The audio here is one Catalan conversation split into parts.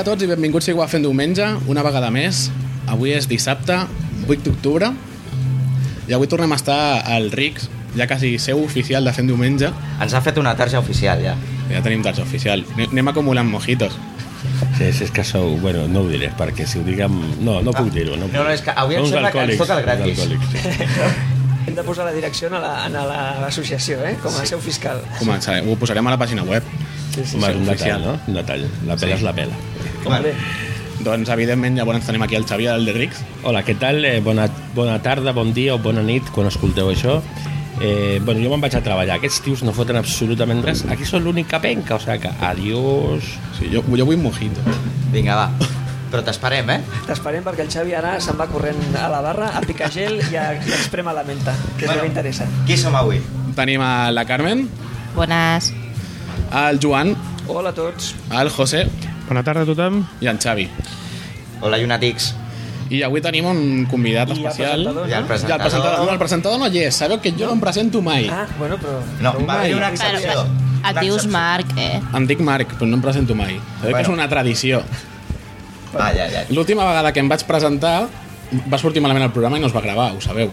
tarda a tots i benvinguts si ho fent diumenge, una vegada més. Avui és dissabte, 8 d'octubre, i avui tornem a estar al RICS, ja quasi seu oficial de fent diumenge. Ens ha fet una tarja oficial, ja. Ja tenim tarja oficial. Anem- acumulant mojitos. Sí, sí, és que sou... Bueno, no ho diré, perquè si ho diguem... No, no puc dir-ho. No, No, no, és que avui em sembla que ens toca el gratis. sí. Hem de posar la direcció a la- a la- a l'associació, eh? com a seu fiscal. Començarem, ho posarem a la pàgina web. Sí, sí, Home, sí. és un detall, no? Un detall. La pela és la pela. Vale. Doncs, evidentment, llavors tenim aquí el Xavier del de RICS. Hola, què tal? Eh, bona, bona tarda, bon dia o bona nit quan escolteu això. Eh, bueno, jo me'n vaig a treballar. Aquests tios no foten absolutament res. Aquí són l'únic que penca, o sigui que adiós. Sí, jo, jo vull mojito. Vinga, va. Però t'esperem, eh? T'esperem perquè el Xavi ara se'n va corrent a la barra a picar gel i a, i a esprema la menta, que és Bueno. el que interessa. Qui som avui? Tenim a la Carmen, Buenas. el Joan, Hola a tots. el José Bona tarda a tothom. i en Xavi. Hola, Llunatics. I avui tenim un convidat I el especial. presentador, I el no? Ja, el presentador, no, el presentador no hi és. Sabeu que jo no em presento mai. Ah, bueno, però... No, però va haver una excepció. et dius Marc, eh? Em dic Marc, però no em presento mai. Sabeu Bueno. que és una tradició. Ah, ja, ja. L'última vegada que em vaig presentar va sortir malament el programa i no es va gravar, ho sabeu.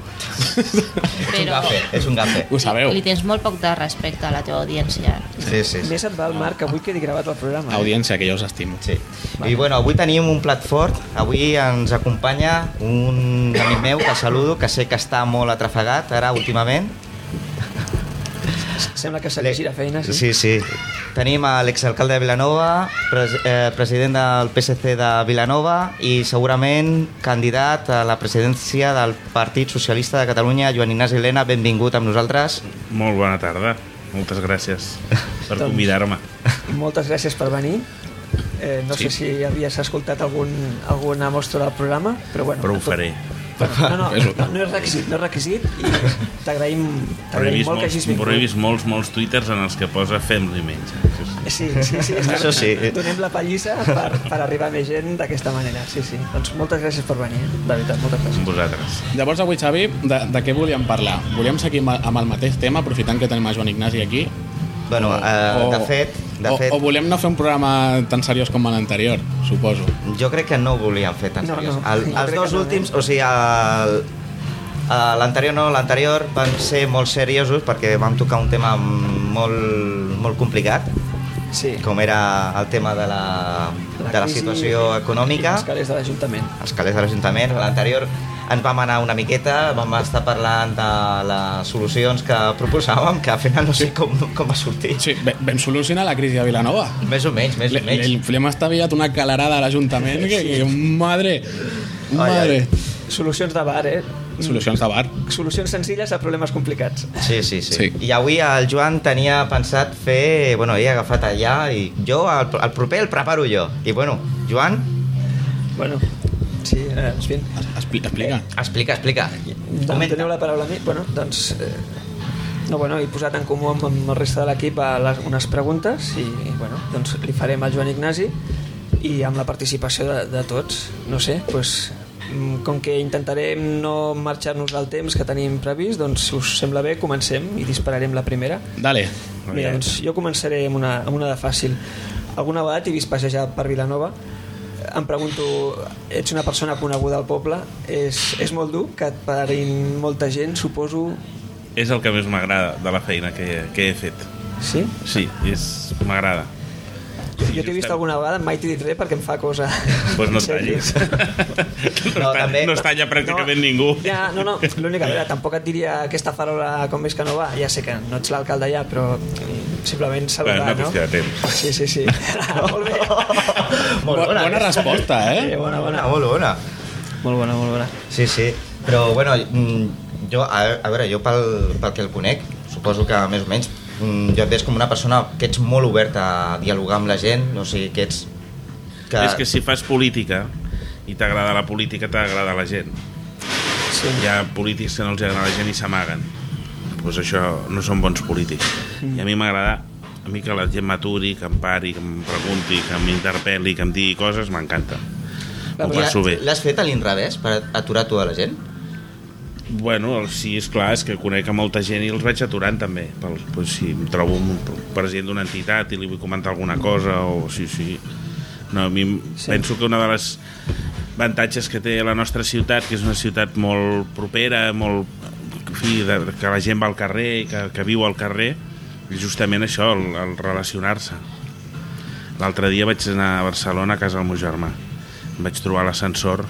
És un Però gafe, és un gafe. Ho sabeu. li tens molt poc de respecte a la teva audiència. Sí, sí, sí. Més et val, Marc, que avui quedi gravat el programa. eh? Audiència, que jo us estimo. Sí. I bueno, avui tenim un plat fort. Avui ens acompanya un amic meu que saludo, que sé que està molt atrafegat ara últimament. Sembla que se li gira feina, sí. Sí, sí. Tenim a l'exalcalde de Vilanova, pres eh, president del PSC de Vilanova i segurament candidat a la presidència del Partit Socialista de Catalunya, Joan Ignasi Helena, benvingut amb nosaltres. Molt bona tarda. Moltes gràcies per Doncs- convidar-me. Moltes gràcies per venir. Eh, no Sí. sé si havies escoltat algun, alguna mostra del programa, però bueno... Però ho tot- faré. Bueno, no, no, És- no, no és requisit, no és requisit i t'agraïm molt que molts, hagis però he vingut. vist molts, molts twitters en els que posa fem-li menys. Sí, sí, sí, és Això sí. Donem la pallissa per, per arribar a més gent d'aquesta manera. Sí, sí. Doncs moltes gràcies per venir, eh? de veritat, moltes gràcies. Vosaltres. Llavors avui, Xavi, de, de què volíem parlar? Volíem seguir amb, amb el mateix tema, aprofitant que tenim a Joan Ignasi aquí? Bueno, eh, de fet, de o, fet o volem no fer un programa tan seriós com l'anterior, suposo. jo crec que no ho volíem fer tan No, seriós. no, El, jo els dos no, eh? últims, o sigui, el, l'anterior no, l'anterior van ser molt seriosos perquè vam tocar un tema molt, molt complicat, Sí. com era el tema de la, de la situació i econòmica, els calés de l'Ajuntament. els calés de l'Ajuntament. L'anterior ens vam anar una miqueta, vam estar parlant de les solucions que proposàvem, que al final no sé com, com va sortir. Sí, vam solucionar la crisi de Vilanova. Més o menys, més o menys. le, li hem estavellat una calarada a l'Ajuntament que, que, madre, madre. Solucions de bar, eh? Solucions de bar. Solucions senzilles a problemes complicats. Sí, sí, sí, Sí. I avui el Joan tenia pensat fer... Bueno, ha agafat allà i jo, el, el proper el preparo jo. I bueno, Joan, Bueno, sí, eh, en fi. Expli, explica. explica, explica. Doncs Comenta. teniu la paraula a mi? Bueno, doncs... Eh, no, bueno, he posat en comú amb, amb el reste de l'equip les, unes preguntes i, bueno, doncs li farem al Joan Ignasi i amb la participació de, de tots. No sé, doncs, mm, com que intentarem no marxar-nos del temps que tenim previst, doncs, si us sembla bé, comencem i dispararem la primera. Dale. Mira, doncs jo començaré amb una, amb una de fàcil. Alguna vegada t'he vist passejar per Vilanova em pregunto, ets una persona coneguda al poble, és, és molt dur que et parin molta gent, suposo... És el que més m'agrada de la feina que, que he fet. Sí? Sí, és m'agrada. Jo, jo t'he vist alguna vegada, mai t'he dit res perquè em fa cosa... Pues no tallis. No, no, també- no es talla pràcticament ningú. Ja, no, no, l'únic, a veure, tampoc et diria aquesta farola com és que no va, ja sé que no ets l'alcalde ja, però simplement saludar, Bueno, no? temps. Sí, sí, sí. molt bé. Molt Bo- bona resposta, eh? Sí, bona, bona. Molt bona. Molt bona, molt bona. Sí, sí. Però, bueno, mm, jo, a, a veure, jo pel, pel que el conec, suposo que més o menys, jo et veig com una persona que ets molt oberta a dialogar amb la gent, o sigui, que ets... Que... És que si fas política i t'agrada la política, t'agrada la gent. Sí. Hi ha polítics que no els agrada la gent i s'amaguen. Doncs això no són bons polítics. I a mi m'agrada a mi que la gent m'aturi, que em pari, que em pregunti, que m'interpel·li, que em digui coses, m'encanta. Ho passo bé. L'has fet a l'inrevés per aturar tota la gent? Bueno, sí, és clar, és que conec a molta gent i els vaig aturant també. Pel, pues, si em trobo un president d'una entitat i li vull comentar alguna cosa, o sí, sí. No, a mi Sí. penso que una de les avantatges que té la nostra ciutat, que és una ciutat molt propera, molt, fi, de, que la gent va al carrer, que, que viu al carrer, és justament això, el, el relacionar-se. L'altre dia vaig anar a Barcelona a casa del meu germà. Em vaig trobar l'ascensor,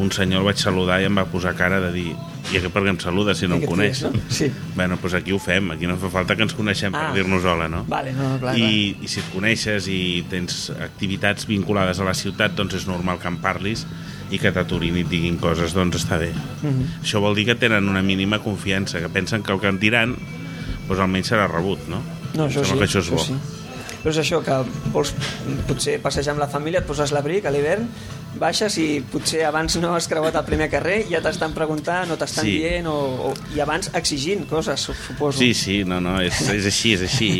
un senyor el vaig saludar i em va posar cara de dir i aquest per què em saluda si no em coneix? és, no? Sí. Bueno, doncs aquí ho fem, aquí no fa falta que ens coneixem Ah. per dir-nos hola, no? Vale, no, clar, I, I si et coneixes i tens activitats vinculades a la ciutat, doncs és normal que en parlis i que t'aturin i et diguin coses, doncs està bé. Mhm. Això vol dir que tenen una mínima confiança, que pensen que el que en diran doncs almenys serà rebut, no? No, això Em sí, que això és bo. sí. Però és això, que vols potser passejar amb la família, et poses l'abric a l'hivern, baixes i potser abans no has creuat el primer carrer, ja t'estan preguntant o t'estan Sí. dient, o, o, i abans exigint coses, su- suposo. Sí, sí, no, no, és, és així, és així.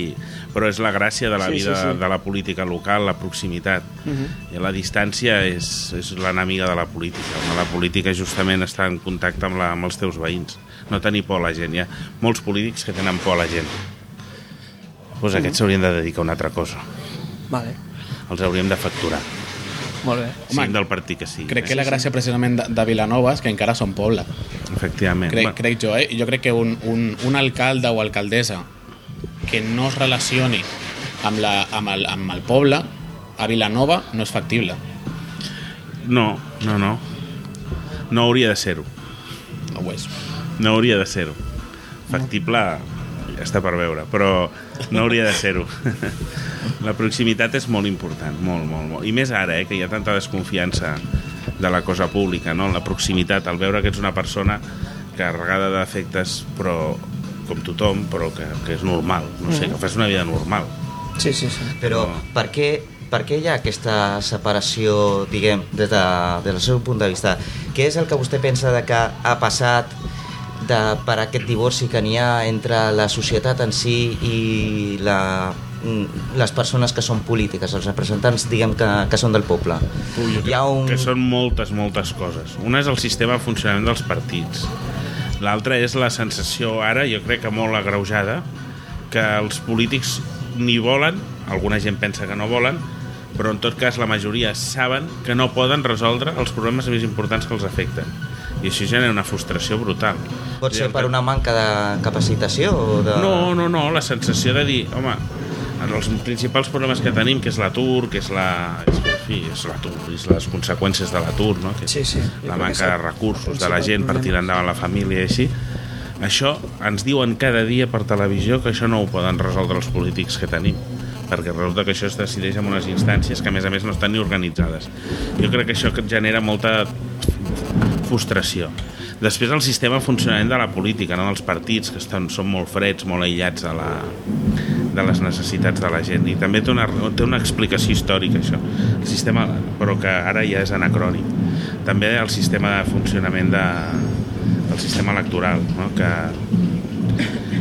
Però és la gràcia de la Sí, vida sí, sí. de la política local, la proximitat. Mhm. I la distància és, és l'enemiga de la política. La política justament està en contacte amb, la, amb els teus veïns. No tenir por a la gent. Hi ha molts polítics que tenen por a la gent. Doncs aquests s'haurien de dedicar a una altra cosa. Vale, Els hauríem de facturar. Molt bé. Home, siguin del partit que sigui. Crec que eh? la gràcia precisament de, de Vilanova és que encara són poble. Efectivament. Crec, Bueno, crec jo, eh? Jo crec que un, un, un alcalde o alcaldessa que no es relacioni amb, la, amb, el, amb el poble a Vilanova no és factible. No, no, no. No hauria de ser-ho. No ho és. No hauria de ser-ho. Factible ja està per veure, però no hauria de ser-ho. La proximitat és molt important, molt, molt, molt. I més ara, eh, que hi ha tanta desconfiança de la cosa pública, no? La proximitat, al veure que ets una persona carregada d'efectes, però com tothom, però que, que és normal, no sé, que fas una vida normal. Sí, sí, sí. Però No. per què, per què hi ha aquesta separació, diguem, des, de, des del seu punt de vista? Què és el que vostè pensa de que ha passat de, per aquest divorci que n'hi ha entre la societat en si i la, mm, les persones que són polítiques, els representants, diguem, que, que són del poble? Hi ha un... que són moltes, moltes coses. Una és el sistema de funcionament dels partits. L'altra és la sensació, ara, jo crec que molt agreujada, que els polítics ni volen, alguna gent pensa que no volen, però en tot cas la majoria saben que no poden resoldre els problemes més importants que els afecten. I això genera una frustració brutal. Pot ser per una manca de capacitació o de... No, no, no, la sensació de dir, home, en els principals problemes que tenim, que és l'atur, que és la... És, que, en fi, és l'atur, és les conseqüències de l'atur, no? que Sí, sí. La manca de recursos de la gent per tirar endavant la família i així, això ens diuen cada dia per televisió que això no ho poden resoldre els polítics que tenim perquè resulta que això es decideix en unes instàncies que a més a més no estan ni organitzades jo crec que això que genera molta frustració. Després el sistema de funcionament de la política no dels partits que estan, són molt freds molt aïllats de, la, de les necessitats de la gent. I també té una, té una explicació històrica això. El sistema, però que ara ja és anacrònic. També el sistema de funcionament de, del sistema electoral no? que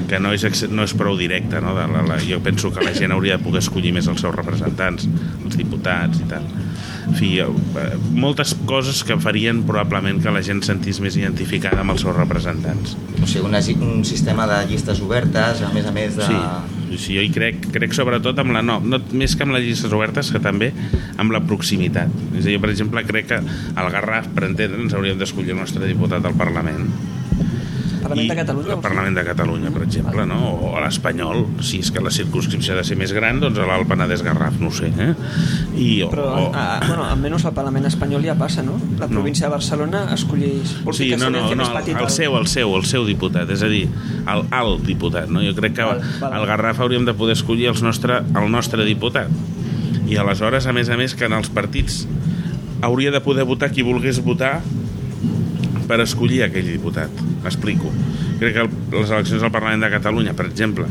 que no és, no és prou directe no? de la, la, jo penso que la gent hauria de poder escollir més els seus representants els diputats i tal en fi, eh, moltes coses que farien probablement que la gent sentís més identificada amb els seus representants. O sigui, una, un sistema de llistes obertes, a més a més de... Sí, sí jo hi crec, crec sobretot amb la no, no, més que amb les llistes obertes que també amb la proximitat. És a dir, jo, per exemple crec que al Garraf per entendre'ns hauríem d'escollir el nostre diputat al Parlament Parlament de Catalunya? El Parlament de Catalunya, per exemple, no? o a l'Espanyol, si és que la circunscripció ha de ser més gran, doncs a l'Alt Penedès Garraf, no ho sé. Eh? I, o, Però, o... a, bueno, almenys al Parlament espanyol ja passa, no? La província de Barcelona dir Sí, no, no, no, més petit el seu, el seu, el seu diputat, és a dir, el alt diputat, no? Jo crec que Val, val. al Garraf hauríem de poder escollir els nostre, el nostre diputat. I aleshores, a més a més, que en els partits hauria de poder votar qui volgués votar per escollir aquell diputat. M'explico. Crec que les eleccions al Parlament de Catalunya, per exemple,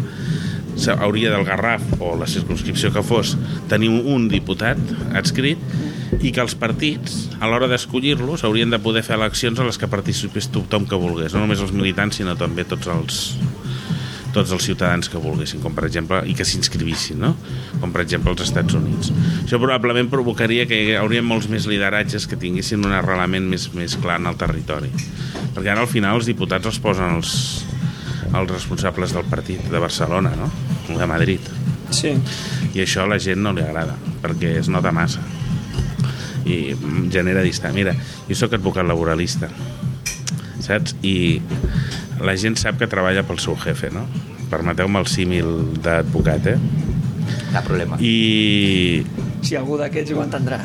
hauria del Garraf o la circunscripció que fos tenir un diputat adscrit i que els partits a l'hora d'escollir-los haurien de poder fer eleccions a les que participés tothom que volgués no només els militants sinó també tots els tots els ciutadans que volguessin com per exemple, i que s'inscrivissin no? com per exemple als Estats Units això probablement provocaria que haurien molts més lideratges que tinguessin un arrelament més, més clar en el territori perquè ara al final els diputats els posen els, els responsables del partit de Barcelona no? o de Madrid Sí. i això a la gent no li agrada perquè es nota massa i genera distància. Mira, jo sóc advocat laboralista, saps? I la gent sap que treballa pel seu jefe, no? Permeteu-me el símil d'advocat, eh? Cap problema. I Si algú d'aquests ho entendrà.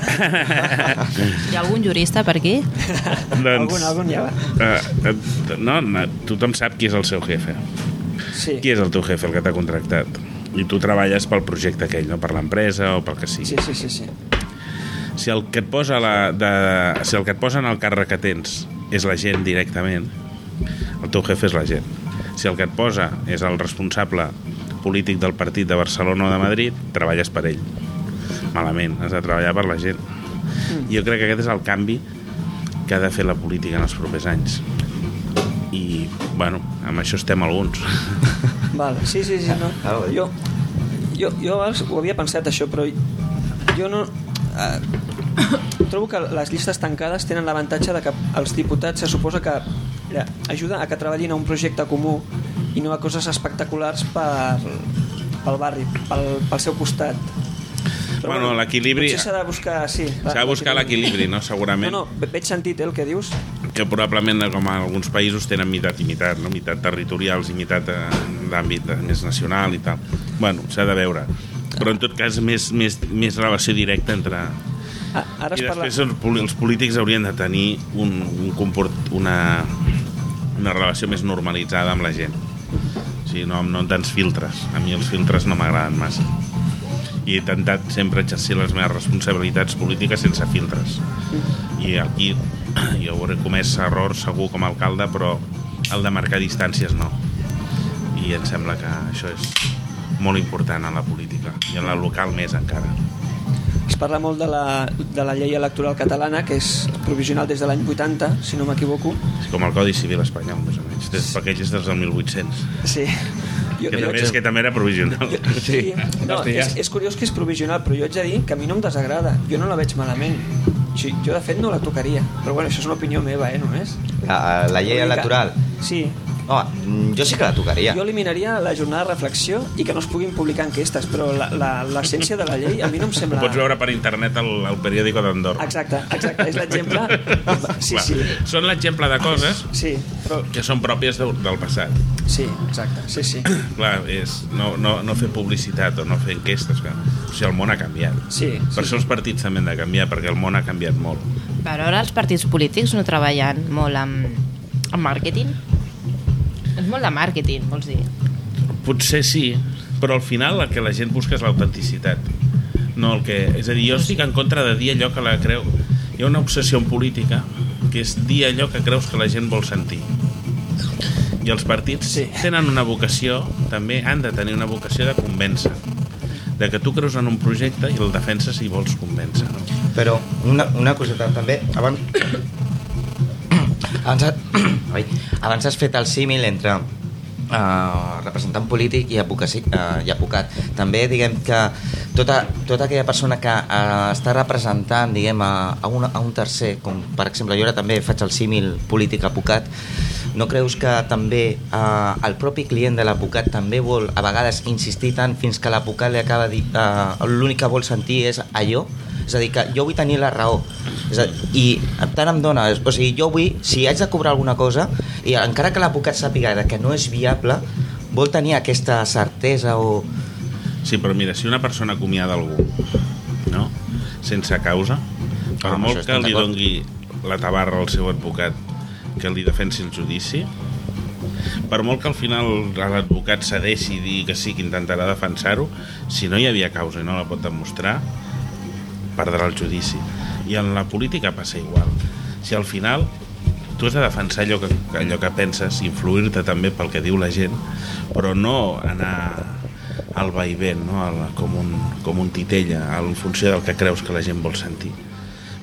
Hi ha algun jurista per aquí? doncs, algun, algun ja va. eh, eh, no, no, tothom sap qui és el seu jefe. Sí. Qui és el teu jefe, el que t'ha contractat? I tu treballes pel projecte aquell, no? per l'empresa o pel que sigui. Sí, sí, sí, sí. Si el que et posa la, de, si el que et posa en el càrrec que tens és la gent directament, el teu jefe és la gent. Si el que et posa és el responsable polític del partit de Barcelona o de Madrid, treballes per ell. Malament, has de treballar per la gent. I jo crec que aquest és el canvi que ha de fer la política en els propers anys. I, bueno, amb això estem alguns. Val, sí, sí, sí, no. Ah. Jo, jo, jo abans ho havia pensat això, però jo no... Eh, trobo que les llistes tancades tenen l'avantatge de que els diputats se suposa que mira, ajuda a que treballin a un projecte comú i no a coses espectaculars per, pel barri, pel, pel seu costat. Bueno, l'equilibri- Potser s'ha de buscar, sí. S'ha de buscar l'equilibri, no? Segurament. No, no, ve- veig sentit eh, el que dius. que probablement com a alguns països tenen mitat i mitat, no? mitat territorials i mitat eh, d'àmbit eh, més nacional i tal. Bueno, s'ha de veure. Però en tot cas més, més, més relació directa entre... Ah, ara es I parla... després els, poli- els polítics haurien de tenir un, un comport, una, una relació més normalitzada amb la gent. O sigui, no, no tants filtres. A mi els filtres no m'agraden massa. I he intentat sempre exercir les meves responsabilitats polítiques sense filtres. I aquí jo hauré comès errors segur com a alcalde, però el de marcar distàncies no. I em sembla que això és molt important en la política i en la local més encara. Parla molt de la, de la llei electoral catalana, que és provisional des de l'any 80, si no m'equivoco. És com el Codi Civil espanyol, més o menys. Des, perquè és des del 1800. Sí. Jo, Que també, és que també era provisional. sí. No, Hòstia. és, és curiós que és provisional, però jo haig de dir que a mi no em desagrada. Jo no la veig malament. Jo, jo de fet, no la tocaria. Però bueno, això és una opinió meva, eh, només. La, la llei Vull dir que- electoral. Sí. Home, mm, jo sí que la tocaria. Jo eliminaria la jornada de reflexió i que no es puguin publicar enquestes, però la- la- l'essència de la llei a mi no em Ho sembla... pots veure per internet al, al periòdico d'Andorra. Exacte, exacte, és l'exemple... Sí, Clar, sí, Són l'exemple de coses sí, però... que són pròpies del, del passat. Sí, exacte, sí, sí. Clar, és no, no, no fer publicitat o no fer enquestes. Que, o sigui, el món ha canviat. Sí, Per sí, això els partits també han de canviar, perquè el món ha canviat molt. Però ara els partits polítics no treballen molt amb, amb màrqueting? És molt de màrqueting, vols dir? Potser sí, però al final el que la gent busca és l'autenticitat. No el que... És a dir, jo estic en contra de dir allò que la creu... Hi ha una obsessió en política que és dir allò que creus que la gent vol sentir. I els partits Sí. tenen una vocació, també han de tenir una vocació de convèncer de que tu creus en un projecte i el defenses i vols convèncer. No? Però una, una coseta també, abans... abans, ai, abans has fet el símil entre uh, representant polític i, advocaci, uh, i advocat. També diguem que tota, tota aquella persona que uh, està representant diguem, a, a, un, a un tercer, com per exemple jo ara també faig el símil polític-advocat, no creus que també uh, el propi client de l'advocat també vol a vegades insistir tant fins que l'advocat li acaba dir uh, l'únic que vol sentir és allò? És a dir, que jo vull tenir la raó. És a dir, I tant em dona... O sigui, jo vull, si haig de cobrar alguna cosa, i encara que l'advocat sàpiga que no és viable, vol tenir aquesta certesa o... Sí, però mira, si una persona acomiada algú, no? sense causa, per Ah, molt que li dongui la tabarra al seu advocat que li defensi el judici, per molt que al final l'advocat cedeixi i digui que sí, que intentarà defensar-ho, si no hi havia causa i no la pot demostrar, perdrà el judici. I en la política passa igual. Si al final tu has de defensar allò que, allò que penses, influir-te també pel que diu la gent, però no anar al vaivent, no? Al, com, un, com un titella, en funció del que creus que la gent vol sentir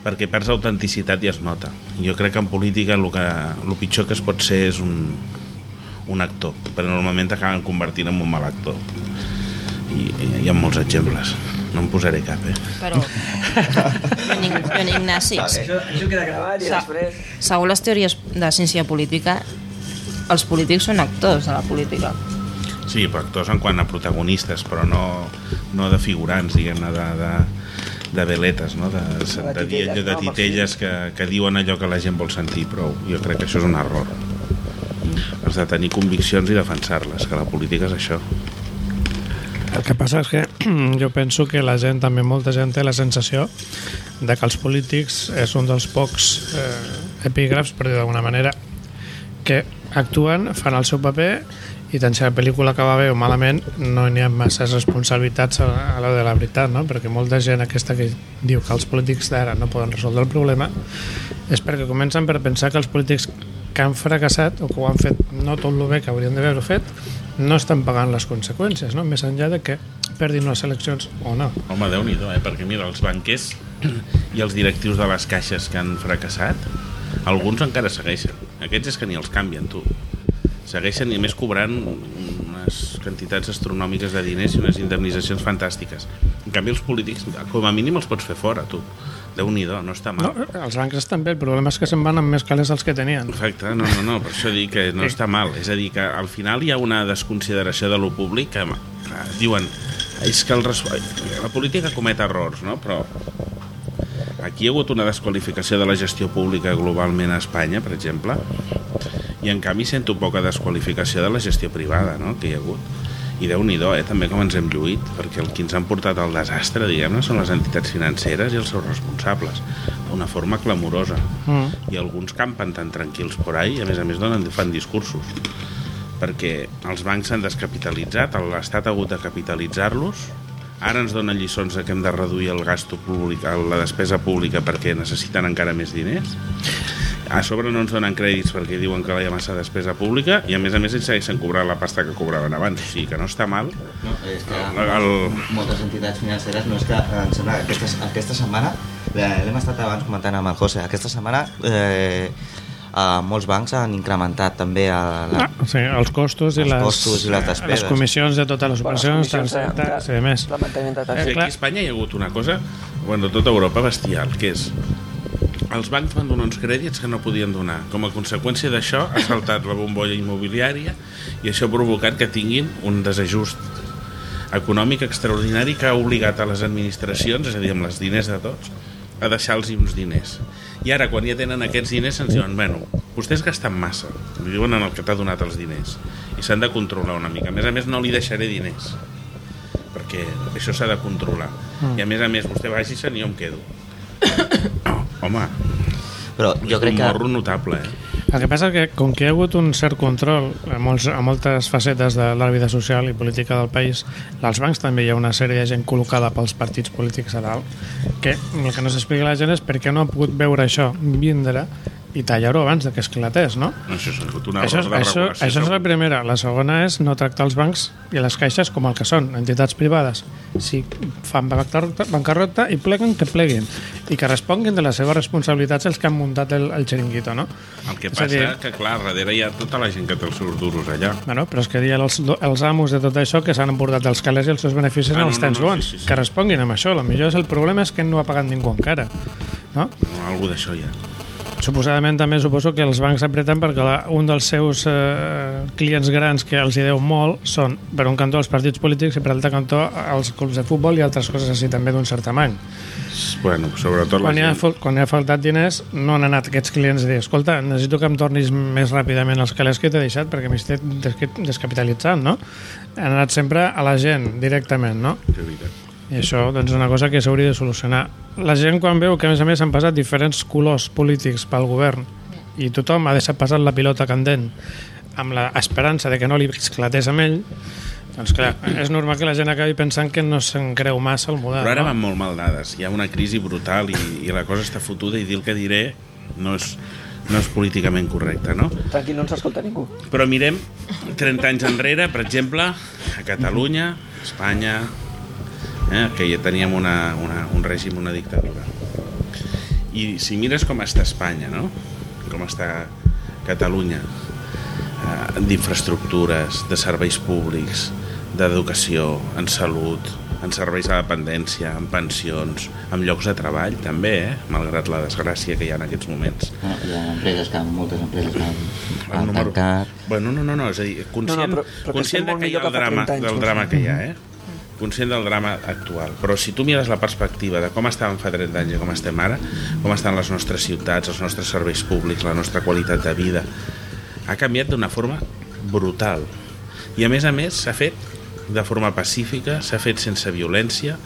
perquè perds autenticitat i es nota. Jo crec que en política el, que, el pitjor que es pot ser és un, un actor, però normalment t'acaben convertint en un mal actor. I, i hi ha molts exemples. No em posaré cap, eh? Però, Joan, Joan Ignasi, Això, això queda gravat i Sa- després... segons les teories de ciència política, els polítics són actors de la política. Sí, però actors en quant a protagonistes, però no, no de figurants, diguem-ne, de, de, de veletes, no? de, de, de, de, titelles, de titelles que, que diuen allò que la gent vol sentir, però jo crec que això és un error. Has de tenir conviccions i defensar-les, que la política és això. El que passa és que jo penso que la gent, també molta gent té la sensació de que els polítics és un dels pocs eh, epígrafs, per dir d'alguna manera, que actuen, fan el seu paper i tant si la pel·lícula acaba bé o malament no n'hi ha masses responsabilitats a, a la de la veritat, no? perquè molta gent aquesta que diu que els polítics d'ara no poden resoldre el problema és perquè comencen per pensar que els polítics que han fracassat o que ho han fet no tot el bé que haurien d'haver-ho fet no estan pagant les conseqüències, no? més enllà de que perdin les eleccions o no. Home, déu nhi eh? perquè mira, els banquers i els directius de les caixes que han fracassat, alguns encara segueixen. Aquests és que ni els canvien, tu. Segueixen i més cobrant unes quantitats astronòmiques de diners i unes indemnitzacions fantàstiques. En canvi, els polítics, com a mínim, els pots fer fora, tu. déu nhi no està mal. No, els bancs estan bé, el problema és que se'n van amb més calés dels que tenien. Exacte, no, no, no, per això dic que no està mal. És a dir, que al final hi ha una desconsideració de lo públic que clar, diuen és que el la política comet errors, no? Però aquí hi ha hagut una desqualificació de la gestió pública globalment a Espanya, per exemple, i en canvi sento poca desqualificació de la gestió privada, no?, que hi ha hagut. I déu nhi eh, també com ens hem lluït, perquè el que ens han portat al desastre, diguem-ne, són les entitats financeres i els seus responsables, d'una forma clamorosa. Mm. I alguns campen tan tranquils por ahí, i a més a més donen, fan discursos perquè els bancs s'han descapitalitzat, l'Estat ha hagut de capitalitzar-los, ara ens donen lliçons de que hem de reduir el gasto públic, la despesa pública perquè necessiten encara més diners. A sobre no ens donen crèdits perquè diuen que hi ha massa despesa pública i a més a més ells segueixen cobrant la pasta que cobraven abans, o sigui que no està mal. No, és que El- el- moltes entitats financeres no és que em sembla que aquesta, aquesta setmana eh, l'hem estat abans comentant amb el José aquesta setmana eh, eh, molts bancs han incrementat també a la, Ah, sí, els costos i Els les, costos i les despeses. les comissions de totes les les operacions, comissions de- de- i més. sigui, taxes. aquí a Espanya hi ha hagut una cosa, bueno, a tota Europa bestial, que és els bancs van donar uns crèdits que no podien donar. Com a conseqüència d'això ha saltat la bombolla immobiliària i això ha provocat que tinguin un desajust econòmic extraordinari que ha obligat a les administracions, és a dir, amb els diners de tots, a deixar-los uns diners. I ara, quan ja tenen aquests diners, ens diuen, bueno, vostès gasten massa, li diuen en el que t'ha donat els diners, i s'han de controlar una mica. A més a més, no li deixaré diners, perquè això s'ha de controlar. I a més a més, vostè vagi-se'n i jo em quedo. Oh, home, però jo crec un que morro notable, eh? El que passa és que, com que hi ha hagut un cert control a, molts, a moltes facetes de la vida social i política del país, als bancs també hi ha una sèrie de gent col·locada pels partits polítics a dalt, que el que no s'explica a la gent és per què no ha pogut veure això vindre i tallar-ho abans de que esclatés, no? Això és una Això, de això, això és la primera. La segona és no tractar els bancs i les caixes com el que són, entitats privades. Si fan bancarrota, bancarrota i pleguen, que pleguin. I que responguin de les seves responsabilitats els que han muntat el, el xiringuito, no? El que És passa dir- que, clar, darrere hi ha tota la gent que té els seus duros allà. Bueno, però és que hi ha els, els amos de tot això que s'han emportat els calés i els seus beneficis Ah, en no, els no, temps no, bons. sí, sí, sí. Que responguin amb això. El millor és el problema és que no ha pagat ningú encara. No? No, algú d'això ha. Suposadament també suposo que els bancs apreten perquè la, un dels seus eh, clients grans que els hi deu molt són per un cantó els partits polítics i per l'altre cantó els clubs de futbol i altres coses així també d'un cert tamany. Bueno, sobretot la Quan hi, ha, quan hi ha faltat diners no han anat aquests clients a dir escolta, necessito que em tornis més ràpidament els calés que t'he deixat perquè m'estic des- descapitalitzant, no? Han anat sempre a la gent directament, no? I això doncs, és una cosa que s'hauria de solucionar. La gent quan veu que a més a més han passat diferents colors polítics pel govern i tothom ha deixat passar la pilota candent amb l'esperança de que no li esclatés amb ell, doncs clar, és normal que la gent acabi pensant que no se'n creu massa el model. Però ara no? van molt mal dades. Hi ha una crisi brutal i, i la cosa està fotuda i dir el que diré no és, no és políticament correcte, no? Tranquil, no ens escolta ningú. Però mirem 30 anys enrere, per exemple, a Catalunya, a Espanya, eh, que ja teníem una, una, un règim, una dictadura. I si mires com està Espanya, no? com està Catalunya, eh, d'infraestructures, de serveis públics, d'educació, en salut, en serveis de dependència, en pensions, en llocs de treball, també, eh? malgrat la desgràcia que hi ha en aquests moments. no, hi ha empreses que moltes empreses que han, han número... tancat Bueno, no, no, no, és a dir, conscient, No, no, però- però conscient que hi ha el drama, 30 anys, del drama que hi ha, eh? Conscient del drama actual, però si tu mires la perspectiva de com estàvem fa 30 anys i com estem ara, com estan les nostres ciutats, els nostres serveis públics, la nostra qualitat de vida, ha canviat d'una forma brutal. I a més a més s'ha fet de forma pacífica, s'ha fet sense violència,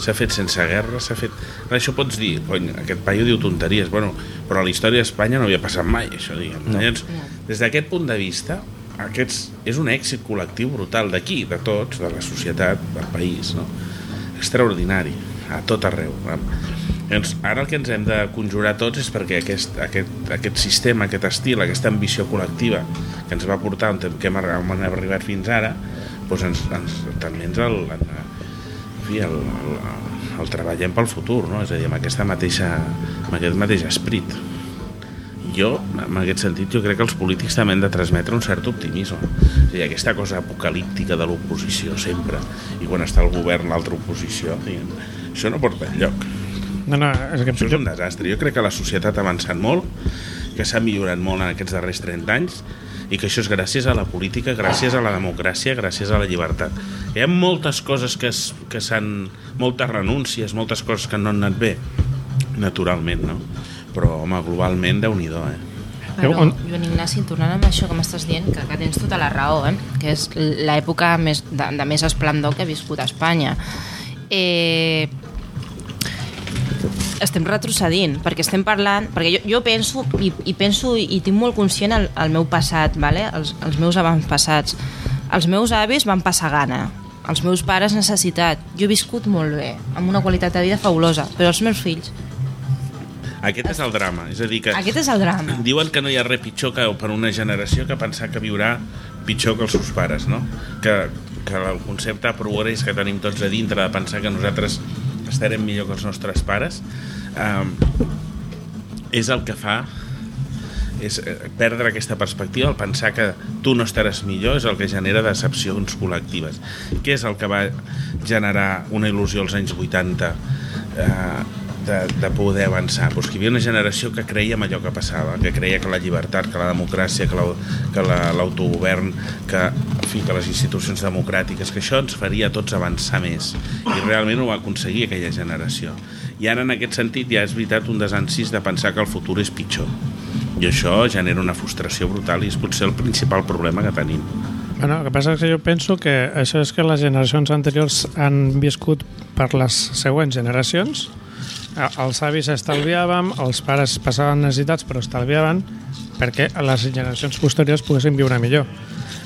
s'ha fet sense guerra, s'ha fet... Això pots dir, cony, aquest paio diu tonteries, bueno, però a la història d'Espanya no havia passat mai, això, diguem. No. Llavors, des d'aquest punt de vista, aquests, és un èxit col·lectiu brutal d'aquí, de tots, de la societat, del país, no? Extraordinari, a tot arreu. Llavors, ara el que ens hem de conjurar tots és perquè aquest, aquest, aquest sistema, aquest estil, aquesta ambició col·lectiva que ens va portar on, que hem, hem arribat fins ara, doncs ens, ens, també ens el, en fi, el, el, el treballem pel futur, no? és a dir, amb, aquesta mateixa, amb aquest mateix esprit. Jo, en aquest sentit, jo crec que els polítics també han de transmetre un cert optimisme. És a dir, aquesta cosa apocalíptica de l'oposició sempre, i quan està el govern l'altra oposició, diguem, això no porta enlloc. No, no, és que... Això és un desastre. Jo crec que la societat ha avançat molt, que s'ha millorat molt en aquests darrers 30 anys, i que això és gràcies a la política, gràcies a la democràcia, gràcies a la llibertat. Hi ha moltes coses que, es, que s'han... moltes renúncies, moltes coses que no han anat bé, naturalment, no? Però, home, globalment, déu nhi eh? Però, Joan Ignasi, tornant amb això que m'estàs dient, que, que tens tota la raó, eh? que és l'època més, de, de més esplendor que ha viscut a Espanya. Eh, estem retrocedint, perquè estem parlant... Perquè jo, jo penso, i, i penso i tinc molt conscient el, el meu passat, vale? els, els meus avantpassats. Els meus avis van passar gana, els meus pares necessitat. Jo he viscut molt bé, amb una qualitat de vida fabulosa, però els meus fills... Aquest és el drama, és a dir que... Aquest és el drama. Diuen que no hi ha res pitjor que per una generació que pensar que viurà pitjor que els seus pares, no? Que, que el concepte progrés que tenim tots a dintre de pensar que nosaltres estarem millor que els nostres pares eh, és el que fa és eh, perdre aquesta perspectiva, el pensar que tu no estaràs millor és el que genera decepcions col·lectives. Què és el que va generar una il·lusió als anys 80 eh, de, de poder avançar? Que hi havia una generació que creia en allò que passava, que creia que la llibertat, que la democràcia, que la- que la- l'autogovern, que, en fi, que les institucions democràtiques, que això ens faria tots avançar més. I realment ho va aconseguir aquella generació. I ara, en aquest sentit, ja és veritat un desencís de pensar que el futur és pitjor. I això genera una frustració brutal i és potser el principal problema que tenim. Bueno, el que passa és que jo penso que això és que les generacions anteriors han viscut per les següents generacions. Els avis estalviàvem, els pares passaven necessitats però estalviaven perquè les generacions posteriors poguessin viure millor.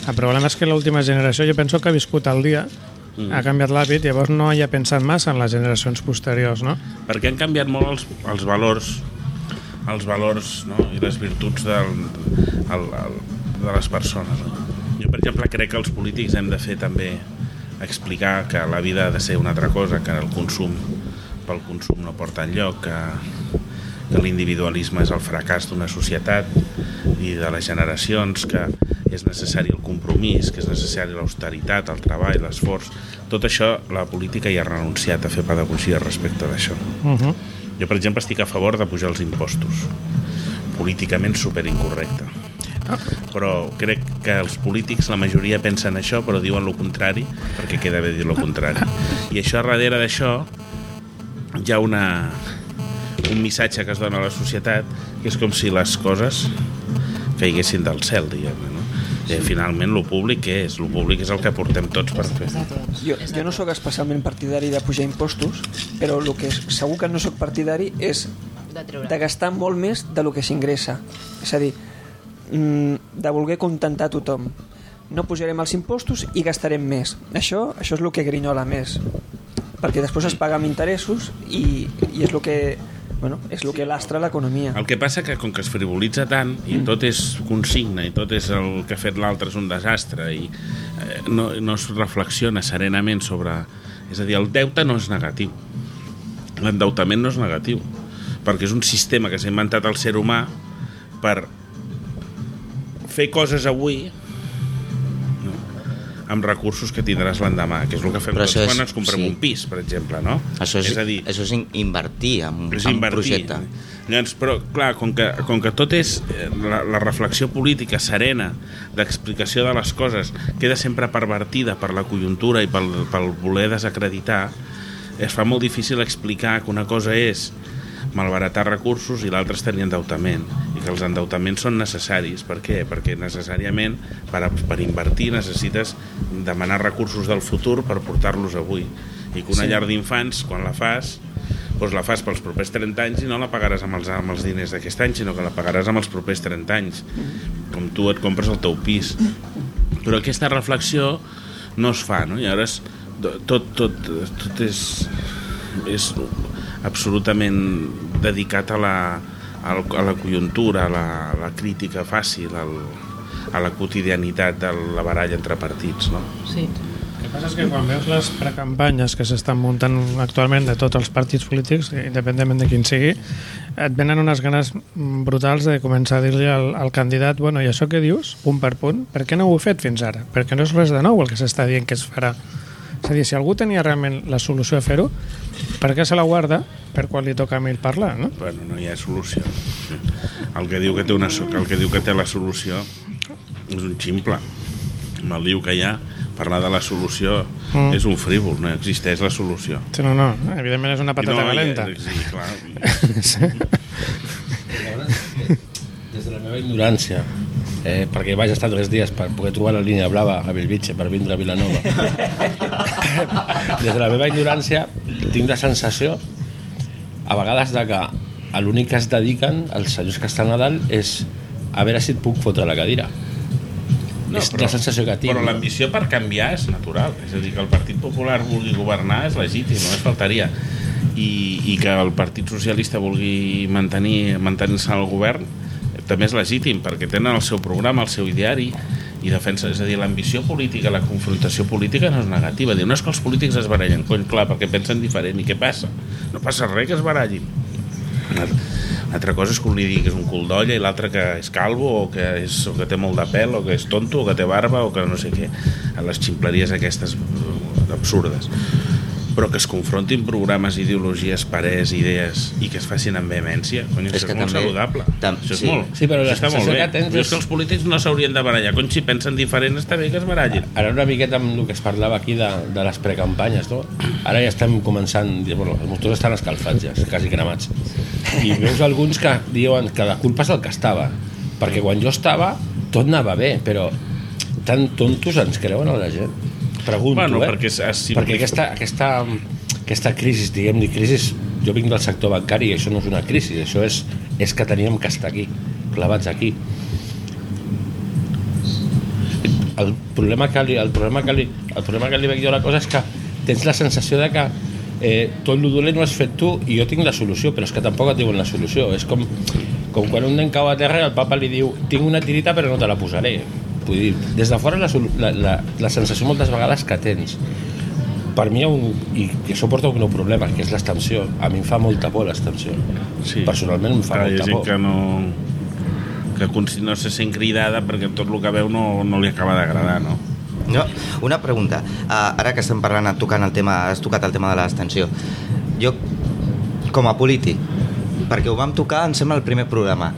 El problema és que l'última generació jo penso que ha viscut el dia, mm. ha canviat l'hàbit, llavors no hi ha pensat massa en les generacions posteriors, no? perquè han canviat molt els, els valors els valors no? i les virtuts del, el, el, de les persones no? jo per exemple crec que els polítics hem de fer també explicar que la vida ha de ser una altra cosa que el consum pel consum no porta enlloc que, que l'individualisme és el fracàs d'una societat i de les generacions que és necessari el compromís, que és necessari l'austeritat, el treball, l'esforç tot això la política ja ha renunciat a fer pedagogia respecte d'això Uh -huh. jo, per exemple, estic a favor de pujar els impostos. Políticament superincorrecte. Però crec que els polítics, la majoria pensen això, però diuen el contrari, perquè queda bé dir el contrari. I això, darrere d'això, hi ha una, un missatge que es dona a la societat, que és com si les coses caiguessin del cel, diguem no? I finalment, lo públic què és? Lo públic és el que portem tots per fer. Jo, jo no sóc especialment partidari de pujar impostos, però el que és, segur que no sóc partidari és de gastar molt més de lo que s'ingressa. És a dir, mm, de voler contentar tothom. No pujarem els impostos i gastarem més. Això, això és el que grinyola més. Perquè després es paga amb interessos i, i és el que, bueno, és el que lastra l'economia. El que passa que com que es frivolitza tant i tot és consigna i tot és el que ha fet l'altre és un desastre i eh, no, no es reflexiona serenament sobre... És a dir, el deute no és negatiu. L'endeutament no és negatiu perquè és un sistema que s'ha inventat el ser humà per fer coses avui amb recursos que tindràs l'endemà, que és el que fem Però tots és- quan ens comprem sí. un pis, per exemple, no? Això és, és a dir, això és in- invertir en, és en invertir. projecte. Llavors, però, clar, com que, com que tot és eh, la, la reflexió política serena d'explicació de les coses queda sempre pervertida per la conjuntura i pel, pel voler desacreditar, es fa molt difícil explicar que una cosa és malbaratar recursos i l'altre és tenir endeutament i que els endeutaments són necessaris per què? perquè necessàriament per, per invertir necessites demanar recursos del futur per portar-los avui i que una sí. llar d'infants quan la fas doncs la fas pels propers 30 anys i no la pagaràs amb els, amb els diners d'aquest any sinó que la pagaràs amb els propers 30 anys com tu et compres el teu pis però aquesta reflexió no es fa no? i llavors tot, tot, tot és, és absolutament dedicat a la, a la conjuntura, a la, a la crítica fàcil, al, a la quotidianitat de la baralla entre partits. No? Sí. El que passa és que quan veus les precampanyes que s'estan muntant actualment de tots els partits polítics, independentment de quin sigui, et venen unes ganes brutals de començar a dir-li al, al candidat bueno, i això que dius, punt per punt, per què no ho heu fet fins ara? Perquè no és res de nou el que s'està dient que es farà. És a dir, si algú tenia realment la solució a fer-ho, per què se la guarda per quan li toca a ell parlar, no? Bueno, no hi ha solució. El que diu que té, una, el que diu que té la solució és un ximple. Amb el diu que hi ha, parlar de la solució mm. és un frívol, no existeix la solució. Sí, no, no, evidentment és una patata no, calenta. Sí, clar. sí. Des de la meva ignorància, eh, perquè vaig estar tres dies per poder trobar la línia blava a Belvitge per vindre a Vilanova. Des de la meva ignorància tinc la sensació a vegades de que a l'únic que es dediquen els senyors que estan a dalt és a veure si et puc fotre la cadira. No, és però, la sensació que tinc. Però l'ambició per canviar és natural. És a dir, que el Partit Popular vulgui governar és legítim, només faltaria. I, i que el Partit Socialista vulgui mantenir mantenir-se al govern també és legítim perquè tenen el seu programa, el seu ideari i defensa, és a dir, l'ambició política, la confrontació política no és negativa. Diu, no és que els polítics es barallen, cony, clar, perquè pensen diferent. I què passa? No passa res que es barallin. Una altra cosa és que un li digui que és un cul d'olla i l'altre que és calvo o que, és, o que té molt de pèl o que és tonto o que té barba o que no sé què. A les ximpleries aquestes absurdes però que es confrontin programes, ideologies, parers, idees i que es facin amb vehemència, cony, és, és que és molt també, saludable. Tam, això és sí. molt, Sí, però està molt bé. que tens és- que els polítics no s'haurien de barallar. Cony, si pensen diferent està bé que es barallin. Ara una miqueta amb el que es parlava aquí de, de les precampanyes, no? Ara ja estem començant, bueno, els motors estan escalfats ja, quasi cremats. I veus alguns que diuen que la culpa és el que estava, perquè quan jo estava tot anava bé, però tan tontos ens creuen a la gent. Pregunto, Bueno, eh? perquè és perquè aquesta, aquesta, aquesta crisi, diguem-li crisi, jo vinc del sector bancari i això no és una crisi, això és, és que teníem que estar aquí, clavats aquí el problema que li, el problema que li, el problema que li veig jo la cosa és que tens la sensació de que eh, tot el dolent ho has fet tu i jo tinc la solució, però és que tampoc et diuen la solució. És com, com quan un nen cau a terra i el papa li diu tinc una tirita però no te la posaré. Vull dir, des de fora la, la, la, la sensació moltes vegades que tens per mi un, i que això porta un problema que és l'extensió, a mi em fa molta por l'extensió Sí. personalment em fa Clar, molta por que no que no se sent cridada perquè tot el que veu no, no li acaba d'agradar, no? No, una pregunta. Uh, ara que estem parlant, tocant el tema, has tocat el tema de l'extensió. Jo, com a polític, perquè ho vam tocar, em sembla, el primer programa,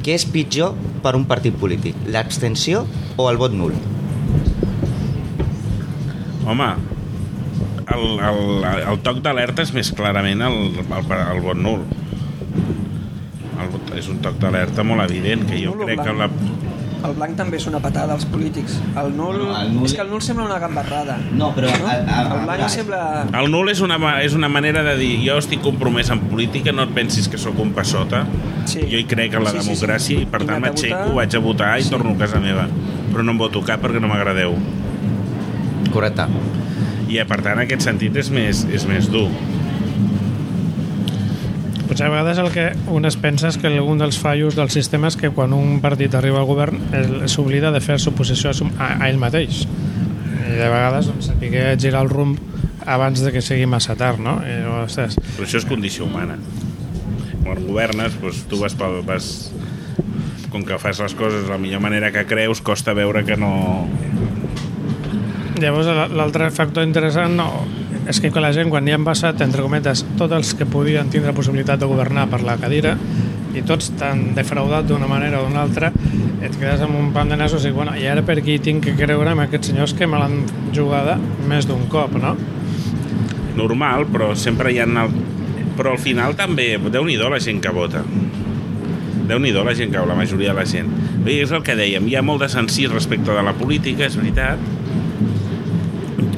què és pitjor per un partit polític? L'abstenció o el vot nul? Home, el, el, el toc d'alerta és més clarament el, el, el vot nul. El, vot- és un toc d'alerta molt evident, que jo crec que la... El blanc també és una patada als polítics. El nul... No, el nul- És que el nul sembla una gambarrada. No, però No? el- el- El blanc sembla... El nul és una, és una manera de dir jo estic compromès en política, no et pensis que sóc un passota. Sí. Jo hi crec en la Sí, sí, sí. democràcia i per I tant m'aixeco, votar. vaig a votar i Sí. torno a casa meva. Però no em voto cap perquè no m'agradeu. Correcte. I per tant aquest sentit és més, és més dur. Potser a vegades el que un es pensa és que un dels fallos del sistema és que quan un partit arriba al govern s'oblida de fer suposició a, a, ell mateix. I de vegades doncs, saber girar el rumb abans de que sigui massa tard, no? I, ostres, Però això és condició humana. Quan governes, doncs, tu vas, pel, vas... Com que fas les coses de la millor manera que creus, costa veure que no... Llavors, l'altre factor interessant no, és que la gent, quan hi han passat, entre cometes, tots els que podien tindre possibilitat de governar per la cadira, i tots t'han defraudat d'una manera o d'una altra, et quedes amb un pan de nassos i, bueno, i ara per aquí tinc que creure amb aquests senyors que me l'han jugada més d'un cop, no? Normal, però sempre hi ha... El... Però al final també, déu nhi la gent que vota. déu nhi la gent que la majoria de la gent. Bé, és el que dèiem, hi ha molt de sensís respecte de la política, és veritat,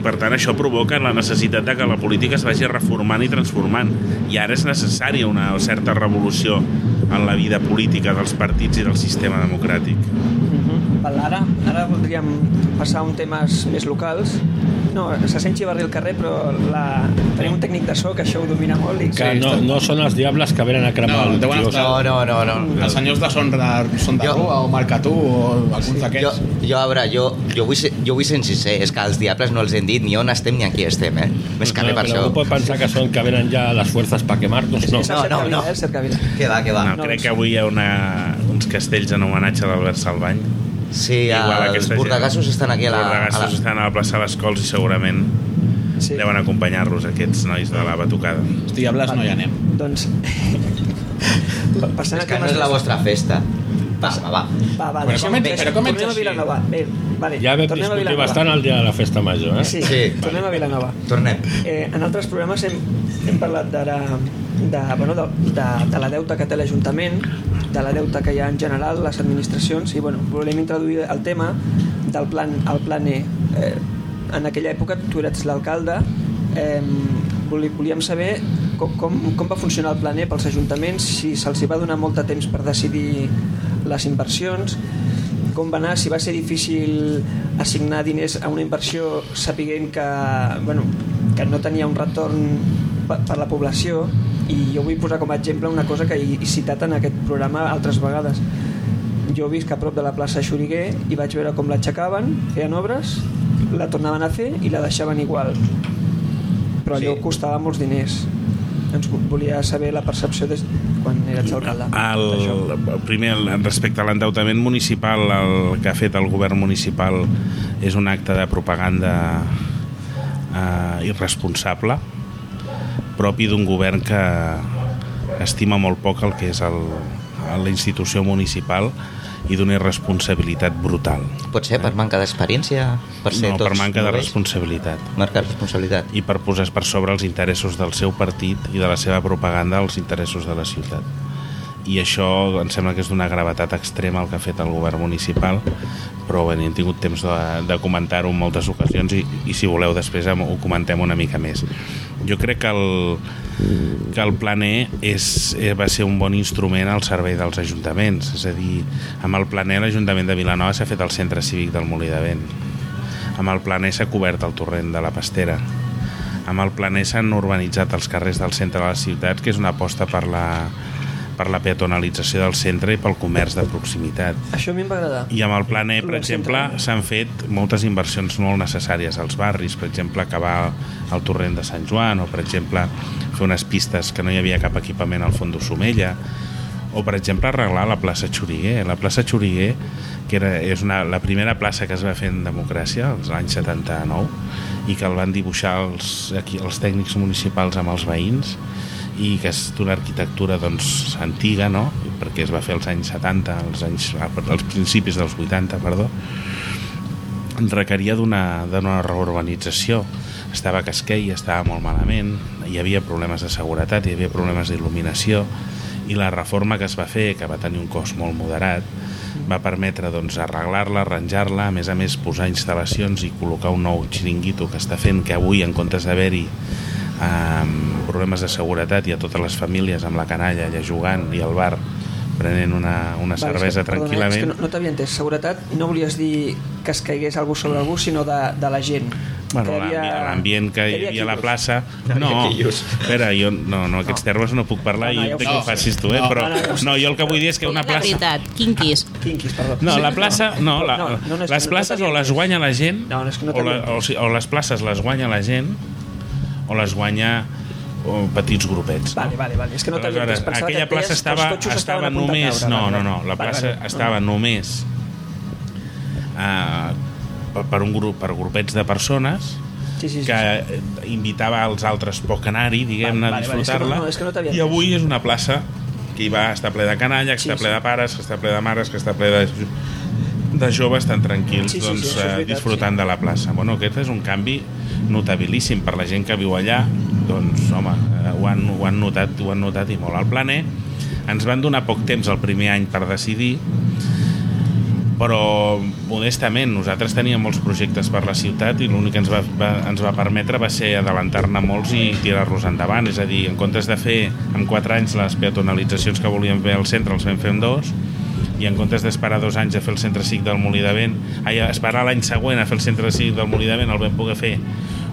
per tant això provoca la necessitat de que la política es vagi reformant i transformant. I ara és necessària una certa revolució en la vida política dels partits i del sistema democràtic. Val, ara, ara voldríem passar a un temes més locals. No, se sent xivarri al carrer, però la... tenim un tècnic de so que això ho domina molt i Que no, no són els diables que venen a cremar No, el estar- No, no, no, no. Els senyors de Son de, Son de Jo- Rua o Marcatú o alguns Jo, d'aquests. jo, a veure, jo, jo, vull ser, jo vull ser sincer, és que els diables no els hem dit ni on estem ni aquí estem, eh? Més que res per això. algú pot pensar que són que venen ja les forces per quemar-nos, no. No, no, Cercavila, no. Eh. Que va, que va. no, no, crec que avui hi ha una, uns castells en homenatge a l'Albert Salvany Sí, Igual els aquesta gent. estan aquí a la... Els A bordegassos la... estan a la plaça de les Cols i segurament Sí. deuen acompanyar-los aquests nois de la batucada Els diables no hi anem. Doncs... Passant És a que no és la vostra festa. Va, va, va. Va, va, Però com- deixem, però com ets tornem a així? Vilanova. Bé, vale, Ja vam tornem a discutir bastant el dia de la festa major, eh? Sí, Sí. tornem a Vilanova. Tornem. Eh, en altres programes hem, hem parlat d'ara de, bueno, de, de, de la deuta que té l'Ajuntament, de la deuta que hi ha en general, les administracions, i bueno, volem introduir el tema del plan, el plan E. Eh, en aquella època tu eres l'alcalde, eh, volíem saber com, com, com va funcionar el plan E pels ajuntaments, si se'ls va donar molt de temps per decidir les inversions, com va anar, si va ser difícil assignar diners a una inversió sapiguent que, bueno, que no tenia un retorn per, per la població i jo vull posar com a exemple una cosa que he, citat en aquest programa altres vegades jo visc a prop de la plaça Xuriguer i vaig veure com l'aixecaven, feien obres la tornaven a fer i la deixaven igual però allò Sí. costava molts diners ens volia saber la percepció des, quan eres alcalde d'això. el, primer, el- respecte a l'endeutament municipal, el que ha fet el govern municipal és un acte de propaganda eh, irresponsable propi d'un govern que estima molt poc el que és el, la institució municipal i d'una irresponsabilitat brutal. Pot ser per manca d'experiència? Per ser No, per tots manca de responsabilitat. Marca responsabilitat. i per posar per sobre els interessos del seu partit i de la seva propaganda als interessos de la ciutat. I això em sembla que és d'una gravetat extrema el que ha fet el govern municipal, però bé, hem tingut temps de, de comentar-ho en moltes ocasions i, i si voleu després ho comentem una mica més. Jo crec que el, que el Plan E és, eh, va ser un bon instrument al servei dels ajuntaments, és a dir, amb el Plan E l'Ajuntament de Vilanova s'ha fet el centre cívic del Molí de Vent, amb el Plan E s'ha cobert el torrent de la Pastera, amb el Plan E s'han urbanitzat els carrers del centre de les ciutats, que és una aposta per la, per la peatonalització del centre i pel comerç de proximitat. això a mi em va agradar I amb el Plan E, per exemple, s'han fet moltes inversions molt necessàries als barris, per exemple, acabar el torrent de Sant Joan, o per exemple, fer unes pistes que no hi havia cap equipament al fons d'Ossomella, o per exemple arreglar la plaça Xuriguer. La plaça Xuriguer, que era, és una, la primera plaça que es va fer en democràcia, als anys 79, i que el van dibuixar els, aquí, els tècnics municipals amb els veïns, i que és d'una arquitectura doncs, antiga, no? perquè es va fer als anys 70, als, anys, als principis dels 80, perdó, requeria d'una reurbanització. Estava Casquei, estava molt malament, hi havia problemes de seguretat, hi havia problemes d'il·luminació, i la reforma que es va fer, que va tenir un cost molt moderat, va permetre doncs, arreglar-la, arranjar-la, a més a més posar instal·lacions i col·locar un nou xiringuito que està fent que avui, en comptes d'haver-hi eh, problemes de seguretat i a totes les famílies amb la canalla allà jugant i al bar prenent una, una Vale, cervesa és que, perdona, tranquil·lament És que no, no t'havia entès. Seguretat no volies dir que es caigués algú sobre algú, sinó de, de la gent. Bueno, Que hi havia- l'ambient que hi havia a la plaça... No, espera, jo no, no aquests termes no puc parlar No, no, i ja entenc sé. que ho facis tu, eh? No, però no, no, no, jo el que vull dir és que una La plaça... veritat, quinquis. Quinquis, perdó. No, la plaça... No, la, no, no, no, les no places t'havia o les guanya la gent No, no, no o, la, o, o les places les guanya la gent o les guanya o petits grupets. Vale, vale, vale. És que no t'havia entès. Pensava aquella que plaça que els estava, estava només... caure. No, Vale, no, no, vale. la Vale, plaça vale. estava només eh, per, per un grup, per grupets de persones Sí, sí, sí. que eh, invitava als altres poc anar-hi, diguem-ne, Vale, a vale, vale, és que no- disfrutar-la. no, és que no I avui és una plaça que hi va està ple de canalla, que Sí, està ple sí. de pares, que està ple de mares, que està ple de, de joves tan tranquils Sí, sí, sí, doncs, això és eh, veritat, disfrutant de la plaça. Bueno, aquest és un canvi notabilíssim per la gent que viu allà, doncs, home, eh, ho han, ho han, notat, ho han notat i molt. Al planer ens van donar poc temps el primer any per decidir, però modestament nosaltres teníem molts projectes per la ciutat i l'únic que ens va, va, ens va permetre va ser adelantar-ne molts i tirar-los endavant és a dir, en comptes de fer en 4 anys les peatonalitzacions que volíem fer al centre els vam fer en dos i en comptes d'esperar dos anys a fer el centre cívic del Molí de Vent ai, esperar l'any següent a fer el centre cívic del Molí de Vent el vam poder fer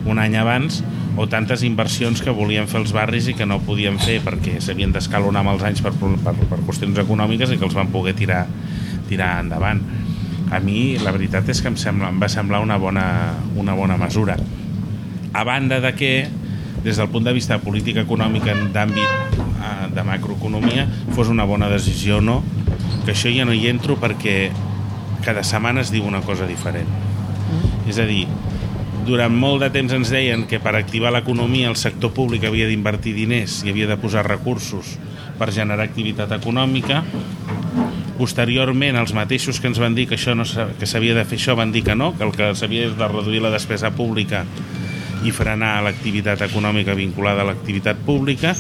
un any abans o tantes inversions que volien fer els barris i que no podien fer perquè s'havien d'escalonar amb els anys per, per, per qüestions econòmiques i que els van poder tirar, tirar endavant. A mi la veritat és que em, sembla, em va semblar una bona, una bona mesura. A banda de que, des del punt de vista política econòmica d'àmbit eh, de macroeconomia, fos una bona decisió o no, que això ja no hi entro perquè cada setmana es diu una cosa diferent. És a dir, durant molt de temps ens deien que per activar l'economia el sector públic havia d'invertir diners i havia de posar recursos per generar activitat econòmica. Posteriorment, els mateixos que ens van dir que això no que s'havia de fer això van dir que no, que el que s'havia de reduir la despesa pública i frenar l'activitat econòmica vinculada a l'activitat pública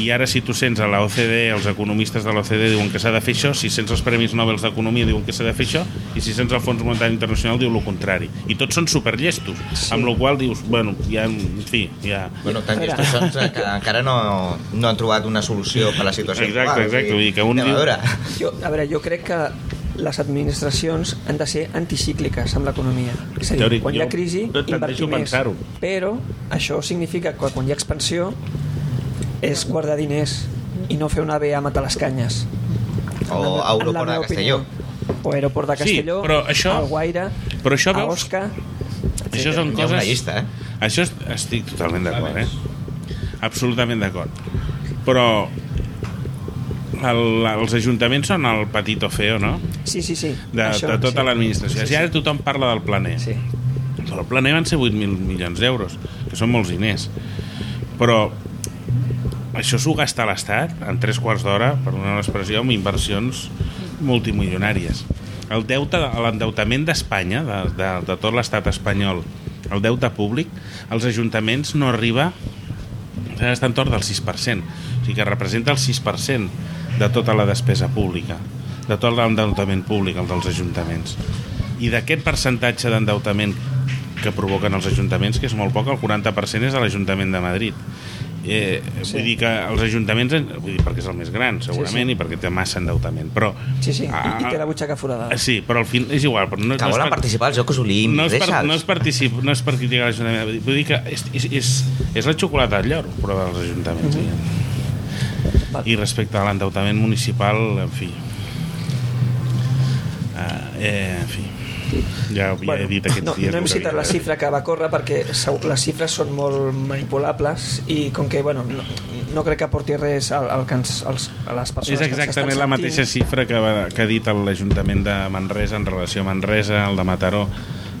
i ara si tu sents a la OCDE, els economistes de l'OCDE diuen que s'ha de fer això, si sents els Premis Nobel d'Economia diuen que s'ha de fer això i si sents el Fons Monetari Internacional diu el contrari i tots són superllestos, sí. amb la qual dius bueno, ja, en fi, ja Bueno, tan llestos són que encara no, no han trobat una solució per a la situació Exacte, actual. exacte, vull dir que un diu- a veure. Jo, a veure, jo crec que les administracions han de ser anticícliques amb l'economia. És a dir, Teòric, quan hi ha crisi, invertir a més. Però això significa que quan hi ha expansió és guardar diners i no fer una B a matar les canyes. O la- Aeroport de Castelló. opinió. O aeroport de Sí, Castelló, però això- al Guaire, però això a veus- Osca... Això són Hi ha una coses... llista, eh? Això est- estic totalment d'acord, eh? Absolutament d'acord. Però el, els ajuntaments són el patito feo, no? Sí, sí, sí. De, Això, de tota sí. l'administració. Sí, Si ara tothom parla del planer. Sí. Però el planer van ser 8.000 milions d'euros, que són molts diners. Però això s'ho gasta l'Estat en tres quarts d'hora, per una expressió, amb inversions multimilionàries. El deute, l'endeutament d'Espanya, de, de, de tot l'estat espanyol, el deute públic, als ajuntaments no arriba està entorn del 6%. O sigui que representa el 6% de tota la despesa pública, de tot l'endeutament públic, el dels ajuntaments. I d'aquest percentatge d'endeutament que provoquen els ajuntaments, que és molt poc, el 40% és de l'Ajuntament de Madrid. Eh, sí. Vull dir que els ajuntaments, vull dir, perquè és el més gran, segurament, Sí, sí. i perquè té massa endeutament, però... Sí, sí, i, Ah, i té la butxaca forada. Sí, però al fin és igual. Però no, Que no volen per- participar als Jocs Olímpics, no és, per, no, és particip, no és per criticar l'Ajuntament, vull dir que és, és, és, és la xocolata del lloro, però dels ajuntaments. Mm -hmm. Val. I respecte a l'endeutament municipal, en fi... Uh, eh, en fi... Ja, ja he dit aquests no, dies... no hem que citat havia la xifra que va córrer perquè les xifres són molt manipulables i com que bueno, no, no crec que aporti res al, al que ens, als, a les persones És que exactament estan la mateixa xifra que, va, que ha dit l'Ajuntament de Manresa en relació a Manresa, el de Mataró.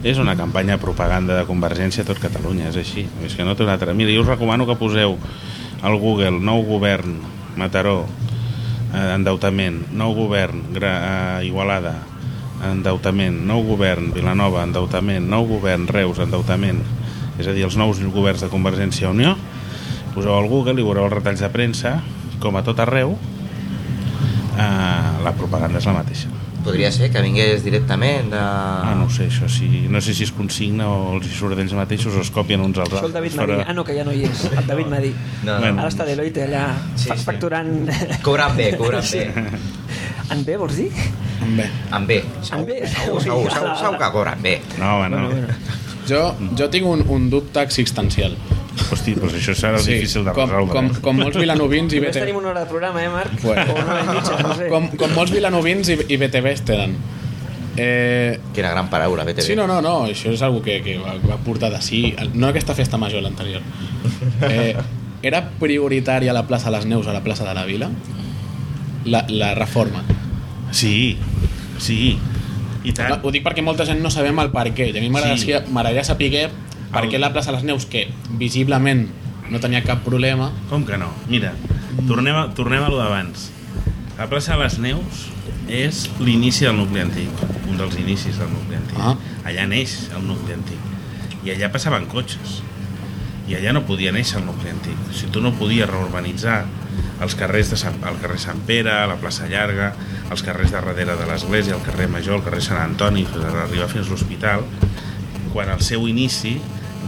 És una campanya de propaganda de Convergència a tot Catalunya, és així. És que no té una altra... Mira, jo us recomano que poseu al Google nou govern, Mataró, eh, endeutament, nou govern, gra, eh, Igualada, endeutament, nou govern, Vilanova, endeutament, nou govern, Reus, endeutament, és a dir, els nous governs de Convergència i Unió, poseu al Google i veureu els retalls de premsa, com a tot arreu, eh, la propaganda és la mateixa. Podria ser que vingués directament de... Ah, no sé, això sí, no sé si es consigna o els hi surt d'ells mateixos o es copien uns als Això el altres. David Madí. Ah, no, que ja no hi és. El David Madí. No, Bueno. Ara està Deloitte allà Sí, fa- sí. facturant... Cobrant bé, cobrant bé. En B, vols dir? Bé, Amb bé. En B? Segur, segur, segur, segur que cobren bé. No, home, no. Bueno, bueno. jo, jo tinc un, un dubte existencial. Hosti, doncs això serà difícil de com, resoldre. com, eh? com molts vilanovins i Només BTV... tenim una hora de programa, eh, Marc? Bueno. O una hora i mitja, no sé. Com, com molts vilanovins i, i BTV tenen. Eh, Quina gran paraula, BTV. Sí, no, no, no, això és algo que, que va, va portar de sí, no aquesta festa major, l'anterior. Eh, era prioritària la plaça de les Neus a la plaça de la Vila? La, la reforma. Sí, sí. I No, tant. ho dic perquè molta gent no sabem el per què. I a mi m'agradaria Sí. saber per què la plaça de les Neus, que visiblement no tenia cap problema, Com que no? Mira, tornem a, tornem a lo d'abans. La plaça de les Neus és l'inici del nucli antic, un dels inicis del nucli antic. Ah. Allà neix el nucli antic. I allà passaven cotxes. I allà no podia néixer el nucli antic. Si tu no podies reurbanitzar els carrers de Sant, el carrer Sant Pere, la plaça Llarga, els carrers de darrere de l'església, el carrer Major, el carrer Sant Antoni, fins a arribar fins a l'hospital, quan el seu inici,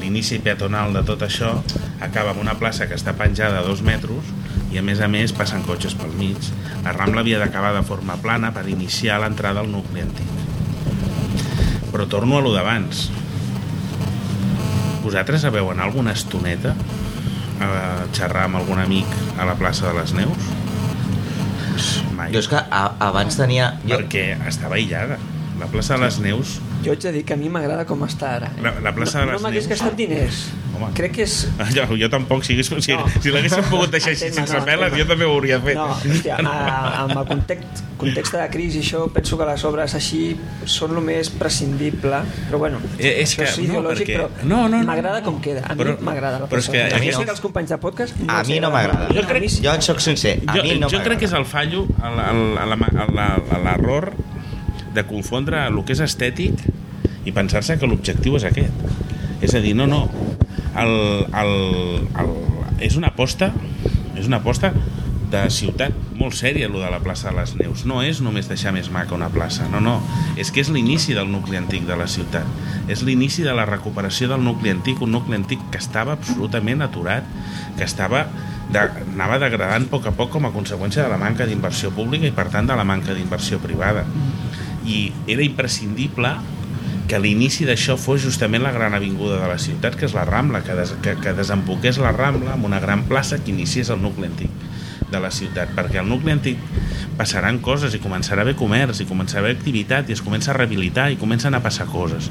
l'inici peatonal de tot això, acaba amb una plaça que està penjada a dos metres i a més a més passen cotxes pel mig. La Rambla havia d'acabar de forma plana per iniciar l'entrada al nucli antic. Però torno a lo d'abans. Vosaltres sabeu anar alguna estoneta a xerrar amb algun amic a la plaça de les Neus? Mai. Jo és que a, abans tenia... Jo, Perquè estava aïllada. La plaça de les Neus Jo haig de dir que a mi m'agrada com està ara. La- la plaça no, de les No m'hagués Neus. gastat diners. Home. Crec que és... Jo, jo tampoc, si, hagués, si, No. si l'haguéssim pogut deixar així sense no, peles, jo també ho hauria fet. No, hòstia, a, amb el context, context de la crisi, això penso que les obres així són el més prescindible, però bueno, Eh, és això que- és no, ideològic, perquè- però no, no, no, m'agrada no. com queda. A mi Però- m'agrada la però és que a mi no- que els companys de podcast a els mi no m'agrada. No, Jo crec- a mi. Jo en soc sincer, a jo, mi no jo crec que és m'agrada. el fallo, l'error de confondre el que és estètic i pensar-se que l'objectiu és aquest. És a dir, no, no. El, el, el, és una aposta és una aposta de ciutat molt sèria, lo de la plaça de les Neus. No és només deixar més maca una plaça, no, no. És que és l'inici del nucli antic de la ciutat. És l'inici de la recuperació del nucli antic, un nucli antic que estava absolutament aturat, que estava de, anava degradant a poc a poc com a conseqüència de la manca d'inversió pública i per tant de la manca d'inversió privada i era imprescindible que l'inici d'això fos justament la gran avinguda de la ciutat, que és la Rambla, que, des, que, que desemboqués la Rambla amb una gran plaça que iniciés el nucli antic de la ciutat, perquè al nucli antic passaran coses i començarà a haver comerç i començarà a haver activitat i es comença a rehabilitar i comencen a passar coses.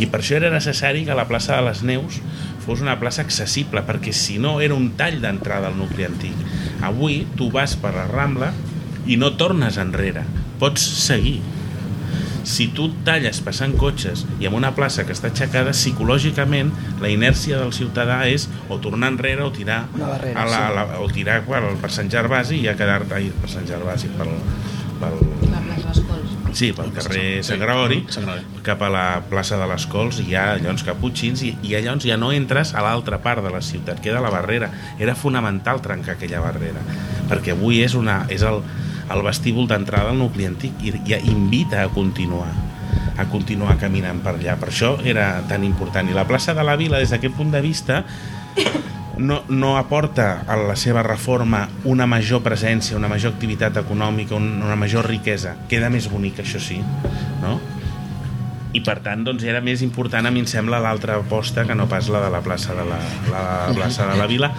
I per això era necessari que la plaça de les Neus fos una plaça accessible perquè si no era un tall d'entrada al nucli antic. Avui tu vas per la Rambla i no tornes enrere. Pots seguir si tu talles passant cotxes i amb una plaça que està aixecada, psicològicament la inèrcia del ciutadà és o tornar enrere o tirar barrera, a la, sí. a la, o tirar per, per Sant Gervasi i a quedar-te per Sant Gervasi pel, pel, sí, pel carrer Sant Gregori cap a la plaça de les Cols hi ha llons caputxins i, i llavors ja no entres a l'altra part de la ciutat queda la barrera, era fonamental trencar aquella barrera perquè avui és, una, és el, el vestíbul d'entrada al nucli antic i, i invita a continuar a continuar caminant per allà per això era tan important i la plaça de la Vila des d'aquest punt de vista no, no aporta a la seva reforma una major presència, una major activitat econòmica, un- una major riquesa. Queda més bonic, això sí, no? I per tant, doncs, era més important, a mi em sembla, l'altra aposta que no pas la de la plaça de la, la plaça de la Vila,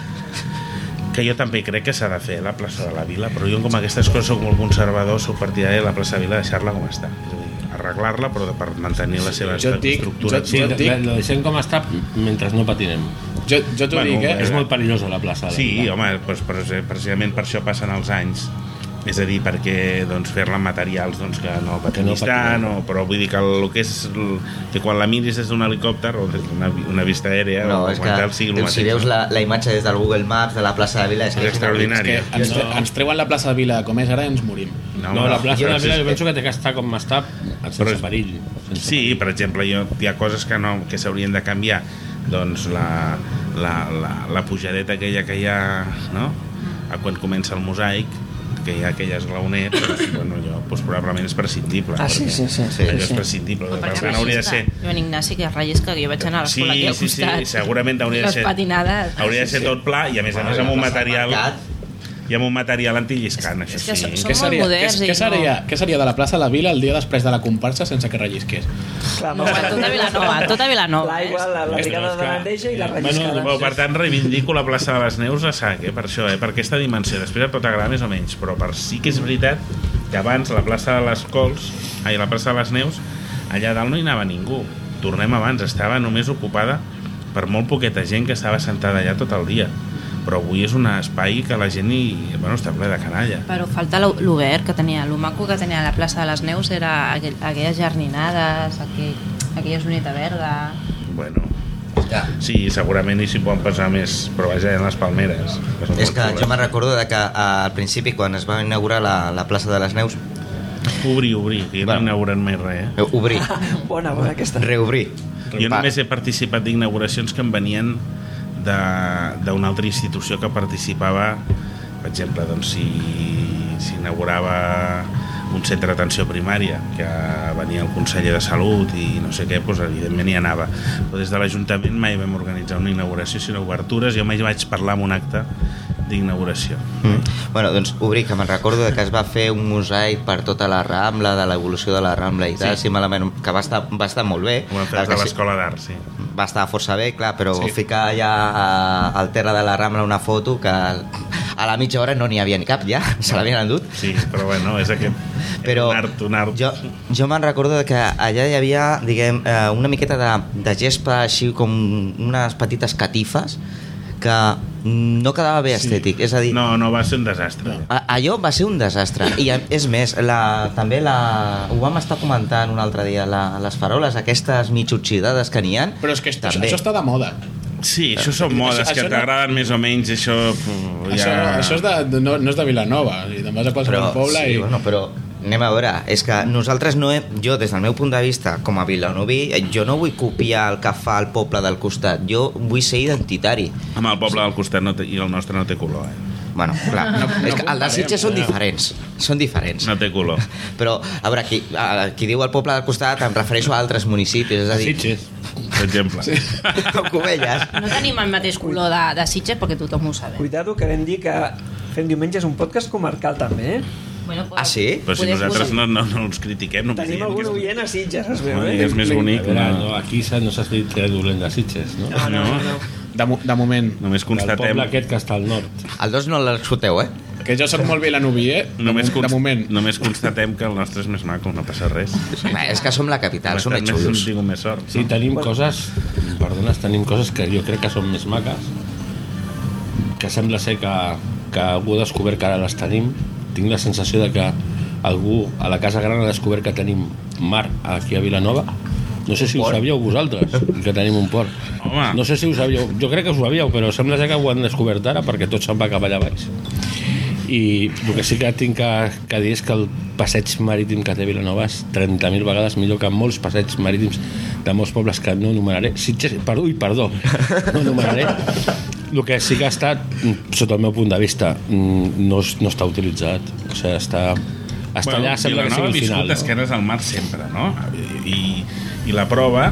que jo també crec que s'ha de fer la plaça de la Vila, però jo com aquestes coses soc molt conservador, soc partidari de la plaça de la Vila deixar-la com està. És a dir, arreglar-la, però de- per mantenir la seva Jo dic- estructura. jo- jo dic- la, la deixem com està mentre no patinem. Jo, jo t'ho Bueno, dic, eh? És molt perillosa la plaça. de la Sí, Vila. home, doncs, preci- precisament per això passen els anys és a dir, perquè doncs, fer-la amb materials doncs, que no patinis Que no patinin. tant, o, però vull dir que el, el que és el, que quan la miris des d'un helicòpter o des d'una una vista aèria No, o és que sigui el si mateix. veus la, la imatge des del Google Maps de la plaça de Vila és, És que extraordinari. que ens, tre ens treuen la plaça de Vila com és ara i ens morim. No, la plaça de la Vila jo penso que té que estar com està, sense Però- perill. Sense Sí, per exemple, jo, hi ha coses que, no, que s'haurien de canviar. Doncs la, la, la, la pujadeta aquella que hi ha, no? A quan comença el mosaic, que hi ha aquell esglaonet, doncs, bueno, jo, doncs probablement és prescindible. Ah, sí, sí, sí, sí, allò sí. és prescindible. O Per perquè tant, hauria de ser... Joan Ignasi, que rellisca, que jo vaig anar a Sí, l'escola aquí al sí, sí, costat. segurament hauria de Les ser... patinades. Hauria de ser tot pla i a més a més amb un material i amb un material antilliscant, això És que sí. som- Què molt seria, què, moderns i què, seria, no- què seria de la plaça de la Vila el dia després de la comparsa sense que rellisqués? Clar, No, tota Vilanova, tota Vilanova. L'aigua, la, la brigada de que- bandeja i la Bueno, relliscada. Bueno, per tant, reivindico la plaça de les Neus a sac, eh, per això, eh, per aquesta dimensió. Després et pot agradar més o menys, però per sí que és veritat que abans la plaça de les Cols, ai, la plaça de les Neus, allà dalt no hi anava ningú. Tornem abans, estava només ocupada per molt poqueta gent que estava sentada allà tot el dia. Però avui és un espai que la gent hi, bueno, està ple de canalla. Però falta l'o- l'obert que tenia, el maco que tenia la plaça de les Neus era aquell, aquelles jardinades, aquell, aquella zoneta verda... Bueno, Ja. Sí, segurament i s'hi poden passar més, però vaja, en les palmeres. que És que jo me'n recordo de que al principi, quan es va inaugurar la, la plaça de les Neus, Obrir, obrir, que jo no inaugurat mai res, eh? eh, obrir, Bona, bona aquesta. reobrir. Jo només he participat d'inauguracions que em venien d'una altra institució que participava, per exemple, doncs, si s'inaugurava un centre d'atenció primària que venia el conseller de Salut i no sé què, doncs evidentment hi anava. Però des de l'Ajuntament mai vam organitzar una inauguració sinó obertures, jo mai vaig parlar en un acte d'inauguració Mm. Bueno, doncs obrir, que me'n recordo de que es va fer un mosaic per tota la Rambla, de l'evolució de la Rambla i tal, Sí. si malament, que va estar, va estar molt bé. des de l'Escola d'Art, sí Va estar força bé, clar, però Sí. ficar ja a- al terra de la Rambla una foto que a la mitja hora no n'hi havia ni cap ja, se l'havien endut. Sí, però bueno, és aquest Però un art, un art. jo, jo me'n recordo de que allà hi havia diguem, eh, una miqueta de, de gespa així com unes petites catifes que no quedava bé estètic, és a dir, No, no, va ser un desastre. No. A- Allò va ser un desastre i a- és més, la, també la, ho vam estar comentant un altre dia la, les faroles aquestes mig oxidades que n'hi ha Però és que això, també. això està de moda. Sí, això són modes Això- que això no- t'agraden més o menys, això... pff, Això, Ja... això és de, no, no és de Vilanova. I te'n vas a qualsevol però, poble sí, i... bueno, però anem a veure, és que nosaltres no hem, jo des del meu punt de vista com a vilanoví, eh, jo no vull copiar el que fa el poble del costat, jo vull ser identitari Amb el poble del costat no té, i el nostre no té color, eh? bueno, clar, no, és que el de Sitges són diferents són diferents No té color. però, a veure, qui, a, qui diu el poble del costat em refereixo a altres municipis és a dir, Sitges. Per exemple. Sí. Covelles No tenim el mateix color de, de Sitges perquè tothom ho sabe. Cuidado, que vam dir que fem diumenge és un podcast comarcal també, eh? Bueno, Ah, sí? Però si nosaltres no, no, no els critiquem, només Tenim algun que és, oient a Sitges, es veu, no, eh? és més bonic. Veure, No. no, aquí no s'ha dit res dolent de Sitges, no? No, no, no. no. De, de moment. Només El constatem... poble aquest que està al nord. el dos no l'escolteu, eh? Que jo soc molt vilanoví, eh? Només, de moment. només constatem que el nostre és més maco, no passa res. Home, és que som la capital, som més xulos tinc més sort. Sí, tenim coses, perdones, tenim coses que jo crec que són més maques, que sembla ser que, que algú ha descobert que ara les tenim. Tinc la sensació de que algú a la Casa Gran ha descobert que tenim mar aquí a Vilanova. No sé si ho sabíeu vosaltres, que tenim un port. Home. No sé si ho sabíeu. Jo crec que ho sabíeu, però sembla que ho han descobert ara perquè tot se'n va cap allà baix. I el que sí que tinc que, que dir és que el passeig marítim que té Vilanova és 30.000 vegades millor que molts passeigs marítims de molts pobles que no enumeraré. Sitges, perdó, ui, perdó, no enumeraré. El que sí que ha estat, sota el meu punt de vista, mm, no, no està utilitzat. O sigui, està, està allà, sembla que Vilanova ha sigui el viscut final. No? al mar sempre, no? I, i la prova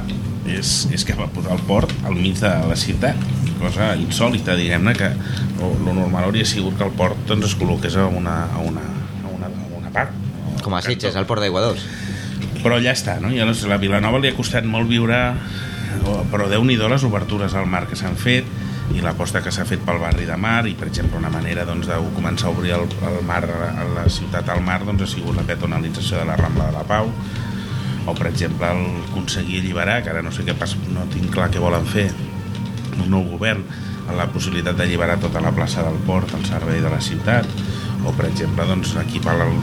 és, és que va posar el port al mig de la ciutat cosa insòlita, diguem-ne que lo, lo normal hauria sigut que el port doncs, es col·loqués a una, a una, a una, a una part Com a Sitges, al Port d'Aigua 2. però ja està, no? I a la Vilanova li ha costat molt viure o- però déu nhi les obertures al mar que s'han fet i l'aposta que s'ha fet pel barri de mar i per exemple una manera doncs, de començar a obrir el, el mar la ciutat al mar doncs, ha sigut la peatonalització de la Rambla de la Pau o per exemple el aconseguir alliberar que ara no sé què passa, no tinc clar què volen fer el nou govern la possibilitat d'alliberar tota la plaça del port al servei de la ciutat o per exemple doncs, equipar el,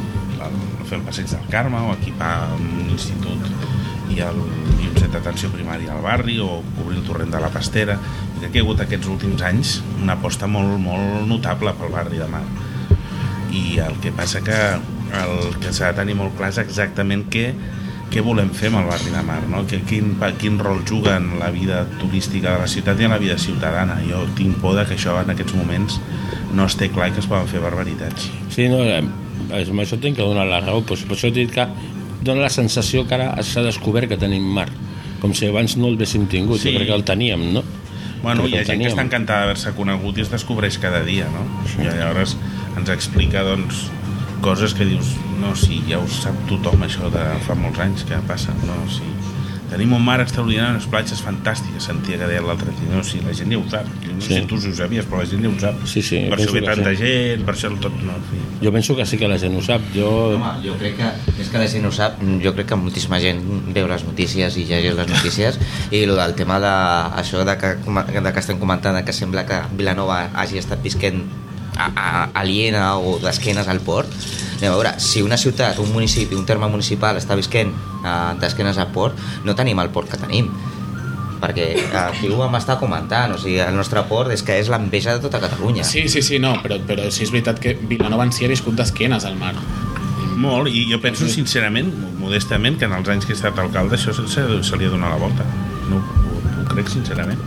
el, fer el passeig del Carme o equipar un institut i, el, i un centre d'atenció primària al barri o cobrir el torrent de la Pastera i crec que hi ha hagut aquests últims anys una aposta molt, molt notable pel barri de Mar i el que passa que el que s'ha de tenir molt clar és exactament què, què volem fer amb el barri de Mar, no? que, quin, quin rol juga en la vida turística de la ciutat i en la vida ciutadana. Jo tinc por de que això en aquests moments no es té clar que es poden fer barbaritats. Sí, no, eh, amb això tinc que donar la raó, però per això he dit que dona la sensació que ara s'ha descobert que tenim mar, com si abans no el haguéssim tingut, Sí. jo crec que el teníem, no? Bueno, hi ha gent que està encantada d'haver-se conegut i es descobreix cada dia, no? I llavors ens explica, doncs, coses que dius, no, sí, ja ho sap tothom això de fa molts anys que passa, no, sí. Tenim un mar extraordinari, unes platges fantàstiques, sentia que deia l'altre dia, no, sí, la gent ja ho sap. No Sí. sé tu si ho sabies, però la gent ja ho sap. Sí, sí, per això ve tanta sí. gent, per això el tot, no. Jo penso que sí que la gent ho sap. Jo, Home, jo crec que, és que la gent ho sap, jo crec que moltíssima gent veu les notícies i llegeix les notícies i el del tema de, això de que, de que estem comentant que sembla que Vilanova hagi estat visquent a, a, aliena o d'esquenes al port anem a veure, si una ciutat, un municipi, un terme municipal està visquent uh, d'esquenes al port, no tenim el port que tenim perquè aquí ho vam estar comentant, o sigui, el nostre port és que és l'enveja de tota Catalunya. Sí, sí, sí, no, però, però sí és veritat que Vilanova en si ha viscut d'esquenes al mar. Molt, i jo penso sincerament, modestament, que en els anys que he estat alcalde això se, se, se li ha donat la volta. No, ho, ho crec sincerament.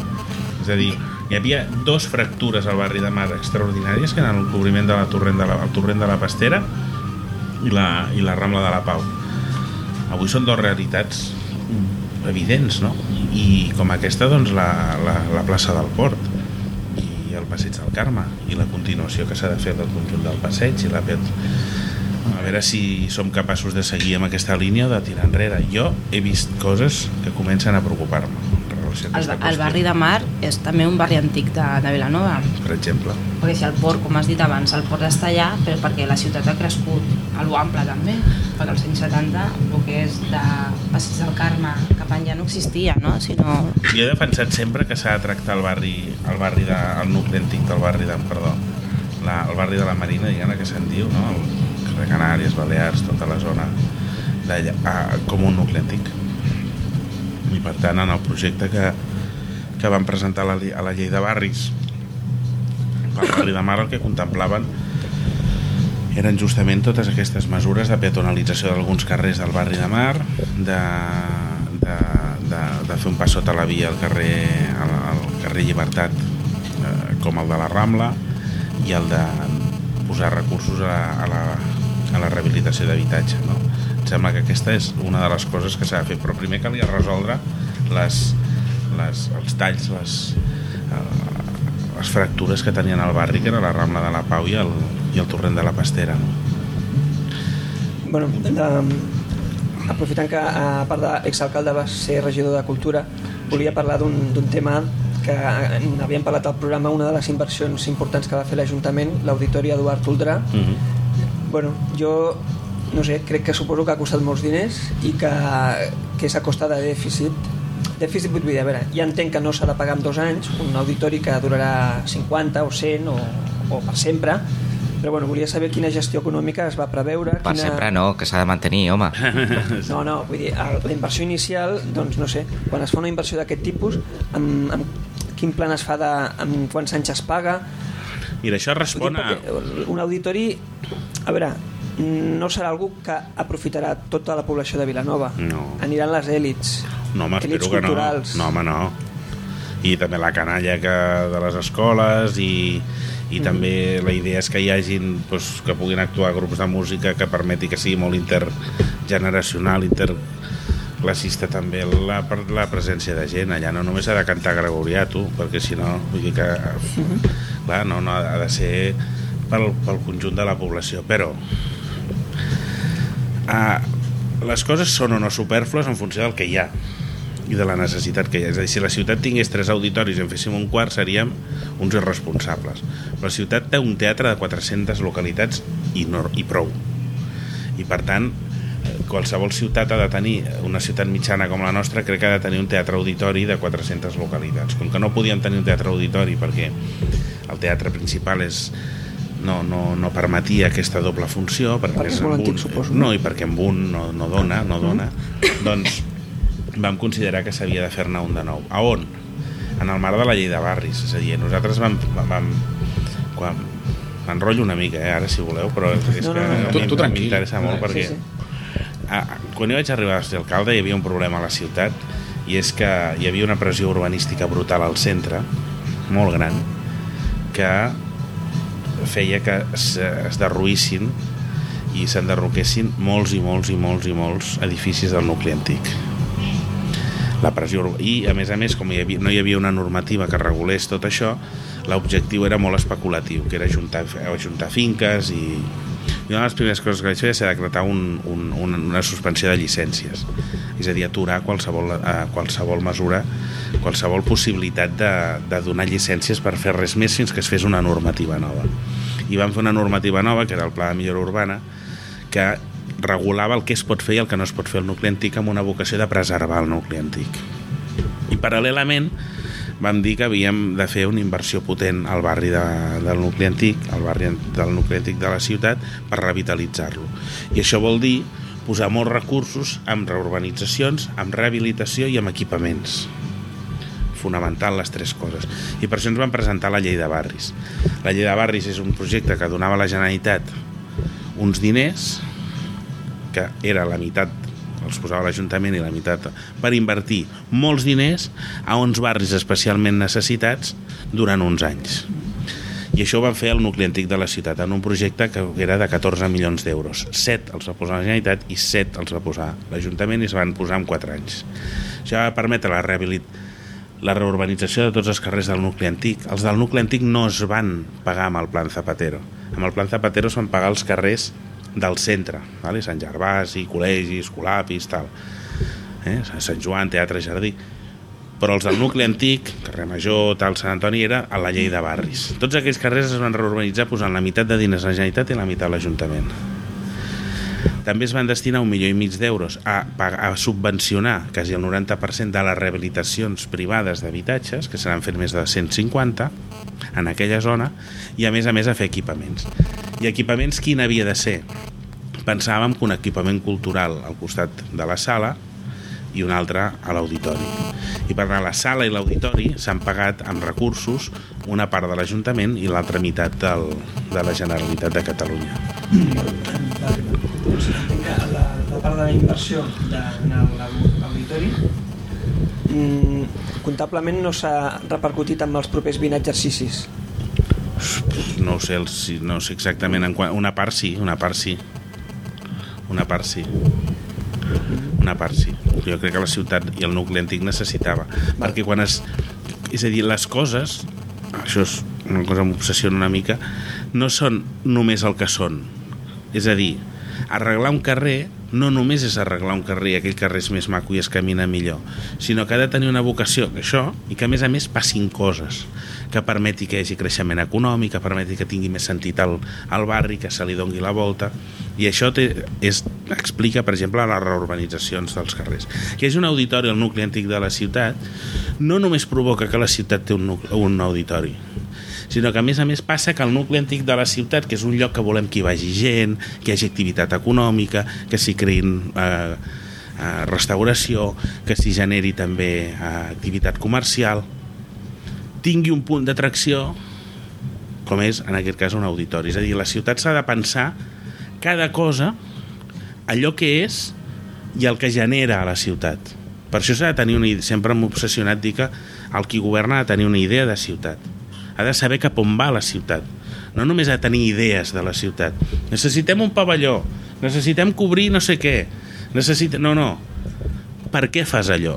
És a dir, hi havia dos fractures al barri de Mar extraordinàries, que eren el cobriment de la torrent de la, torrent de la Pastera i la, i la Rambla de la Pau. Avui són dues realitats evidents, no? I com aquesta, doncs, la, la, la plaça del Port i el passeig del Carme i la continuació que s'ha de fer del conjunt del passeig i la a veure si som capaços de seguir amb aquesta línia o de tirar enrere. Jo he vist coses que comencen a preocupar-me relació El, el barri de Mar és també un barri antic de, de Vilanova Per exemple. perquè si el port, com has dit abans, el port està allà però perquè la ciutat ha crescut a l'ample també, perquè als anys 70 el que és de Passeig del Carme cap enllà no existia, no? Sinó... Jo he defensat sempre que s'ha de tractar el barri, el barri de, el nucli antic del barri de, perdó, la, el barri de la Marina, diguem que se'n diu, no? el carrer Canàries, Balears, tota la zona d'allà, ah, com un nucli antic. I per tant, en el projecte que, que van presentar a la, a la llei de barris, el barri de Mar el que contemplaven eren justament totes aquestes mesures de peatonalització d'alguns carrers del barri de Mar, de, de, de, de fer un pas sota la via al carrer, al, al carrer Llibertat, eh, com el de la Rambla, i el de posar recursos a, a, la, a la rehabilitació d'habitatge. No? Em sembla que aquesta és una de les coses que s'ha de fer, però primer calia resoldre les, les, els talls, les, eh, les fractures que tenien al barri, que era la Rambla de la Pau i el, i el torrent de la Pastera. No? Bueno, de, aprofitant que a part d'exalcalde va ser regidor de Cultura, volia parlar d'un tema que n'havíem parlat al programa, una de les inversions importants que va fer l'Ajuntament, l'Auditori Eduard Toldrà. Mm -hmm. Bueno, jo no sé, crec que suposo que ha costat molts diners i que, que és a costa de dèficit. Dèficit vull dir, a veure, ja entenc que no s'ha de pagar en dos anys, un auditori que durarà 50 o 100 o, o per sempre, però bueno, volia saber quina gestió econòmica es va preveure. Per quina... sempre no, que s'ha de mantenir, home. No, no, vull dir, la inversió inicial, doncs no sé, quan es fa una inversió d'aquest tipus, amb, amb quin plan es fa de, amb quants anys es paga, Mira, això respon a... un auditori, a veure, no serà algú que aprofitarà tota la població de Vilanova. No. Aniran les èlits, No, home, èlits espero que no. No, home, no. I també la canalla que, de les escoles i, i també la idea és que hi hagin doncs, que puguin actuar grups de música que permeti que sigui molt intergeneracional, interclassista també la, la presència de gent. Allà no només ha de cantar gregorià, tu, perquè si no, vull dir que clar, no, no, ha de ser pel, pel conjunt de la població, però ah, les coses són o no superflues en funció del que hi ha i de la necessitat que hi ha. És a dir, si la ciutat tingués tres auditoris i en féssim un quart, seríem uns irresponsables. La ciutat té un teatre de 400 localitats i, no, i prou. I per tant, eh, qualsevol ciutat ha de tenir, una ciutat mitjana com la nostra, crec que ha de tenir un teatre auditori de 400 localitats. Com que no podíem tenir un teatre auditori perquè el teatre principal és no, no, no permetia aquesta doble funció perquè, Perquè és molt un, antic, suposo, no, no? i perquè amb un no, no dona, no dona doncs vam considerar que s'havia de fer-ne un de nou. A on? En el marc de la llei de barris, és a dir, nosaltres vam, vam quan m'enrotllo una mica, eh, ara si voleu, però és No, que no, no. a Tu- tu tranquil. m'interessa molt Sí, perquè sí. Ah, quan jo vaig arribar a ser alcalde hi havia un problema a la ciutat i és que hi havia una pressió urbanística brutal al centre, molt gran, que feia que es, es derruïssin i s'enderroquessin molts i molts i molts i molts edificis del nucli antic. La pressió i a més a més com hi havia, no hi havia una normativa que regulés tot això l'objectiu era molt especulatiu que era ajuntar, ajuntar finques i, i una de les primeres coses que vaig fer va ser decretar un, un, un, una suspensió de llicències és a dir, aturar qualsevol, eh, qualsevol mesura qualsevol possibilitat de, de donar llicències per fer res més fins que es fes una normativa nova i vam fer una normativa nova que era el Pla de Millora Urbana que regulava el que es pot fer i el que no es pot fer al nucli antic amb una vocació de preservar el nucli antic. I paral·lelament vam dir que havíem de fer una inversió potent al barri de, del nucli antic, al barri del nucli antic de la ciutat, per revitalitzar-lo. I això vol dir posar molts recursos en reurbanitzacions, en rehabilitació i en equipaments. fonamental les tres coses. I per això ens van presentar la llei de barris. La llei de barris és un projecte que donava a la Generalitat uns diners, que era la meitat els posava l'Ajuntament i la meitat per invertir molts diners a uns barris especialment necessitats durant uns anys. I això ho van fer al nucli antic de la ciutat, en un projecte que era de 14 milions d'euros. 7 els va posar la Generalitat i 7 els va posar l'Ajuntament i es van posar en 4 anys. Això va permetre la rehabilit la reurbanització de tots els carrers del nucli antic. Els del nucli antic no es van pagar amb el Plan Zapatero. Amb el Plan Zapatero es van pagar els carrers del centre, vale? Sant Gervasi, col·legis, colapis, tal. Eh? Sant Joan, Teatre Jardí. Però els del nucli antic, carrer Major, tal, Sant Antoni, era a la llei de barris. Tots aquells carrers es van reurbanitzar posant la meitat de diners a la Generalitat i la meitat a l'Ajuntament. També es van destinar un milió i mig d'euros a, a subvencionar quasi el 90% de les rehabilitacions privades d'habitatges, que se n'han fet més de 150 en aquella zona, i a més a més a fer equipaments. I equipaments quin havia de ser? Pensàvem que un equipament cultural al costat de la sala i un altre a l'auditori. I per a la sala i l'auditori s'han pagat amb recursos una part de l'Ajuntament i l'altra meitat del, de la Generalitat de Catalunya. La, la part de la inversió a l'auditori mm, comptablement no s'ha repercutit amb els propers 20 exercicis. No ho sé, no sé exactament en quan, una part sí, una part sí. Una part sí. Una part sí. Jo crec que la ciutat i el nucli antic necessitava. Perquè quan es... És a dir, les coses, això és una cosa que m'obsessiona una mica, no són només el que són. És a dir, arreglar un carrer no només és arreglar un carrer aquell carrer és més maco i es camina millor, sinó que ha de tenir una vocació, això, i que a més a més passin coses que permeti que hi hagi creixement econòmic, que permeti que tingui més sentit al, al barri, que se li dongui la volta, i això té, és, explica, per exemple, les reurbanitzacions dels carrers. Que hagi un auditori al nucli antic de la ciutat no només provoca que la ciutat té un, nuc- un auditori, sinó que a més a més passa que el nucli antic de la ciutat, que és un lloc que volem que hi vagi gent, que hi hagi activitat econòmica, que s'hi creïn eh, eh, restauració, que s'hi generi també eh, activitat comercial, tingui un punt d'atracció com és, en aquest cas, un auditori. És a dir, la ciutat s'ha de pensar cada cosa, allò que és i el que genera a la ciutat. Per això s'ha de tenir una idea, sempre m'he obsessionat dir que el qui governa ha de tenir una idea de ciutat. Ha de saber cap on va la ciutat. No només ha de tenir idees de la ciutat. Necessitem un pavelló, necessitem cobrir no sé què. Necessita... No, no. Per què fas allò?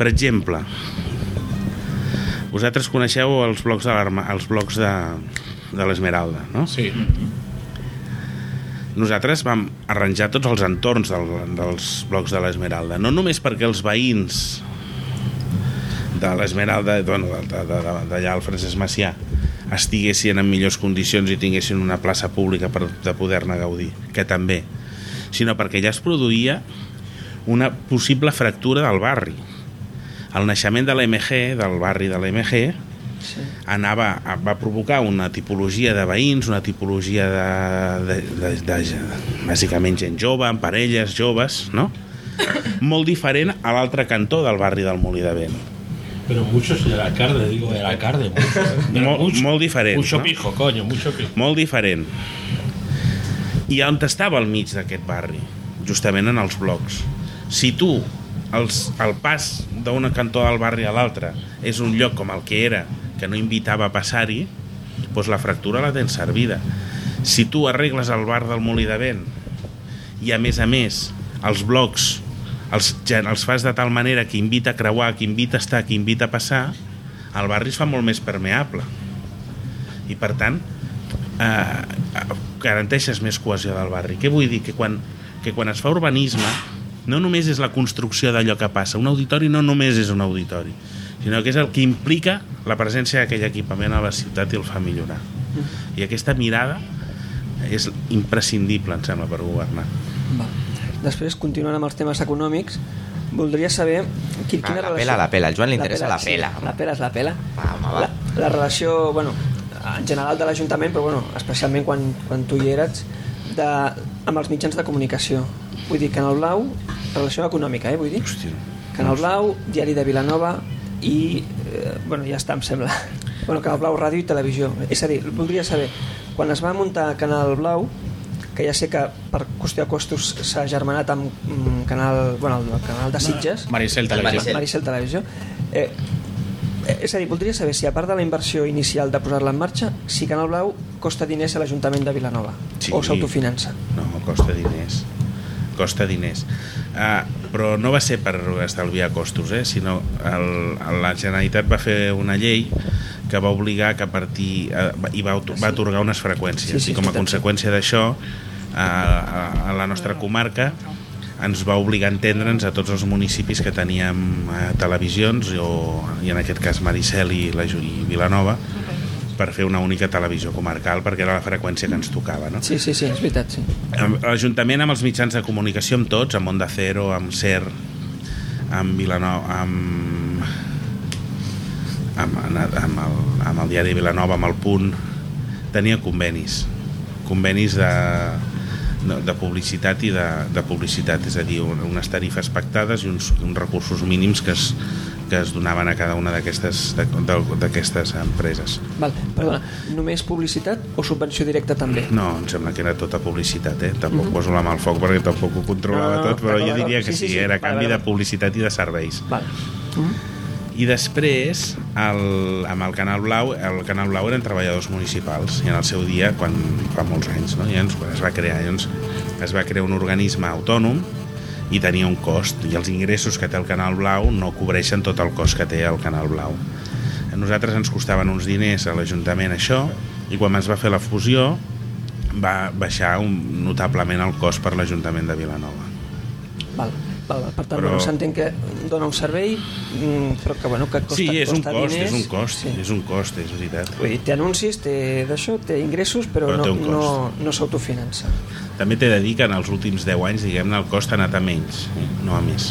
Per exemple, vosaltres coneixeu els blocs de els blocs de, de l'Esmeralda, no? Sí. Nosaltres vam arranjar tots els entorns del, dels blocs de l'Esmeralda, no només perquè els veïns de l'Esmeralda, bueno, d'allà al Francesc Macià, estiguessin en millors condicions i tinguessin una plaça pública per de poder-ne gaudir, que també, sinó perquè ja es produïa una possible fractura del barri. El naixement de l'MG, del barri de l'MG, Sí. anava, va provocar una tipologia de veïns, una tipologia de, de, de, de, de bàsicament gent jove, amb parelles joves, no? Molt diferent a l'altre cantó del barri del Molí de Vent. Pero muchos del alcalde, digo, del alcalde. Mucho, pero Molt- mucho, molt diferent, Mucho no? pijo, coño, mucho pijo. Molt diferent. I on estava al mig d'aquest barri? Justament en els blocs. Si tu, els, el pas d'un cantó del barri a l'altre és un lloc com el que era, que no invitava a passar-hi, doncs la fractura la tens servida. Si tu arregles el bar del Molí de Vent i a més a més els blocs els, els fas de tal manera que invita a creuar, que invita a estar, que invita a passar, el barri es fa molt més permeable. I per tant, eh, garanteixes més cohesió del barri. Què vull dir? Que quan, que quan es fa urbanisme no només és la construcció d'allò que passa. Un auditori no només és un auditori, sinó que és el que implica la presència d'aquell equipament a la ciutat i el fa millorar. I aquesta mirada és imprescindible, em sembla, per governar. Va. Després, continuant amb els temes econòmics, voldria saber quin, quina Ah, la relació... pela, la pela. Al Joan li interessa la pela. Sí, la pela és la pela. Va, home, va. La, la relació, bueno, en general de l'Ajuntament, però bueno, especialment quan, quan tu hi eres, de, amb els mitjans de comunicació. Vull dir, Canal Blau, relació econòmica, eh, vull dir. Hòstia. Canal Blau, Diari de Vilanova, i eh, bueno, ja està, em sembla bueno, Canal Blau Ràdio i Televisió és a dir, voldria saber, quan es va muntar Canal Blau que ja sé que per qüestió de costos s'ha germanat amb mm, canal, bueno, el canal de Sitges Maricel Televisió. Maricel. Maricel Televisió eh, eh, és a dir, voldria saber si a part de la inversió inicial de posar-la en marxa si Canal Blau costa diners a l'Ajuntament de Vilanova Sí. o s'autofinança No, costa diners. Costa diners. Uh, però no va ser per estalviar costos, eh? sinó el, la Generalitat va fer una llei que va obligar que a partir uh, i va, va atorgar unes freqüències Sí, sí, i com a conseqüència d'això a, a, a la nostra comarca ens va obligar a entendre'ns a tots els municipis que teníem eh, televisions o, i en aquest cas Maricel i, la, i Vilanova per fer una única televisió comarcal perquè era la freqüència que ens tocava no? sí, sí, sí, és veritat sí. L'Ajuntament amb els mitjans de comunicació, amb tots, amb Onda Cero, amb SER, amb Vilanova, amb, amb, amb, amb, el, amb el diari Vilanova, amb el Punt, tenia convenis, convenis de, de, de publicitat i de, de publicitat, és a dir, un- unes tarifes pactades i uns, uns recursos mínims que es, que es donaven a cada una d'aquestes empreses. Val, perdona, només publicitat o subvenció directa també? No, em sembla que era tota publicitat, eh? Tampoc mm -hmm. poso la mà al foc perquè tampoc ho controlava No, no, tot, però jo diria que Sí, sí, sí, sí. era Vale, canvi vale. de publicitat i de serveis. Val. I després, el, amb el Canal Blau, el Canal Blau eren treballadors municipals, i en el seu dia, quan fa molts anys, no? Llavors, es va crear, llavors, es va crear un organisme autònom i tenia un cost, i els ingressos que té el Canal Blau no cobreixen tot el cost que té el Canal Blau. A nosaltres ens costaven uns diners a l'Ajuntament això, i quan es va fer la fusió va baixar un, notablement el cost per l'Ajuntament de Vilanova. Val, val, per tant, Però- però... s'entén que dona un servei mm, però que, bueno, que costa, sí, és un costa cost, diners. és un cost, sí. és un cost, és veritat. Vull dir, té anuncis, té d'això, té ingressos però, Però no, un no, no s'autofinança També t'he de dir que en els últims 10 anys, diguem-ne, el cost ha anat a menys, no a més.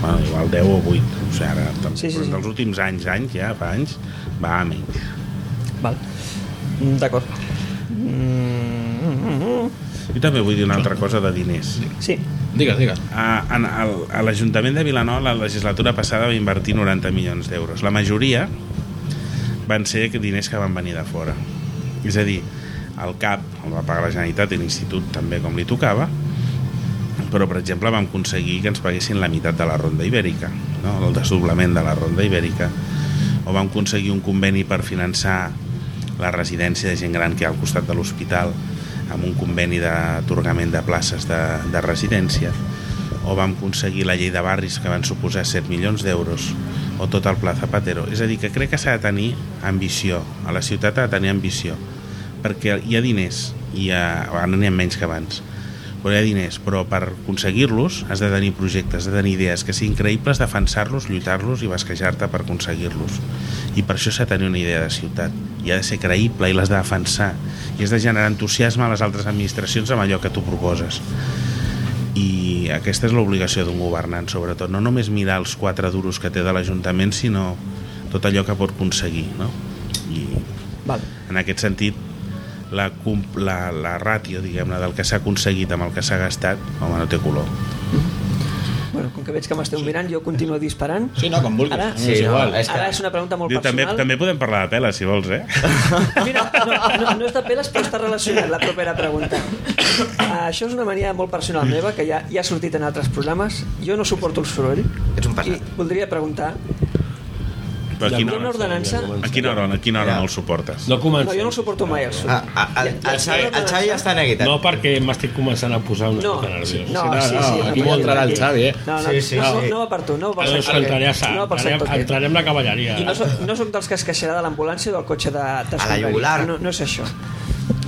Bueno, igual 10 o 8, o sigui, ara, Sí, sí, però sí. dels últims anys, anys, ja fa anys, va a menys. Val. D'acord. Mm, Jo també vull dir una altra cosa de diners. sí, Digues, digues. A, el, a l'Ajuntament de Vilanova la legislatura passada va invertir 90 milions d'euros. La majoria van ser diners que van venir de fora. És a dir, el CAP el va pagar la Generalitat i l'Institut també com li tocava, però per exemple vam aconseguir que ens paguessin la meitat de la ronda ibèrica, no? el desdoblament de la ronda ibèrica, o vam aconseguir un conveni per finançar la residència de gent gran que hi ha al costat de l'hospital amb un conveni d'atorgament de places de, de residència o vam aconseguir la llei de barris que van suposar 7 milions d'euros o tot el Pla Zapatero. És a dir, que crec que s'ha de tenir ambició. A la ciutat ha de tenir ambició perquè hi ha diners hi ha, ara n'hi ha menys que abans però hi ha diners, però per aconseguir-los has de tenir projectes, has de tenir idees que siguin creïbles, defensar-los, lluitar-los i basquejar-te per aconseguir-los i per això s'ha de tenir una idea de ciutat i ha de ser creïble i l'has de defensar i has de generar entusiasme a les altres administracions amb allò que tu proposes i aquesta és l'obligació d'un governant sobretot, no només mirar els quatre duros que té de l'Ajuntament sinó tot allò que pot aconseguir no? i val. en aquest sentit la, la, la ràtio diguem-ne del que s'ha aconseguit amb el que s'ha gastat home, no té color Bueno, com que veig que m'esteu mirant, jo continuo disparant. Sí, no, com vulguis. Ara, Sí, és no, igual. és que- Ara és una pregunta molt Diu, també, personal. també podem parlar de peles si vols, eh? Mira, no, no, no és de peles, però està relacionat la propera pregunta. Uh, això és una mania molt personal meva, que ja, ja ha sortit en altres programes. Jo no suporto el soroll. Ets un pesat. I voldria preguntar... Però a Hi quina hora, ordenança... a quina hora, a quina hora Ja. no el suportes? No No, comencem. jo no el suporto mai, el soroll. Ah, ah, el, el, Xavi, el Xavi ja està neguit. No, perquè m'estic començant a posar una No, mica nerviós. no, no, sí, no, sí. aquí no, vol entrar el. Xavi, eh? No, no, Sí, sí, no, sí. no va per tu, no va No us sector entraré No va entrarem, aquest. entrarem la cavalleria. I no soc, no soc dels que es queixarà de l'ambulància o del cotxe de, de A la jugular. No, no és això.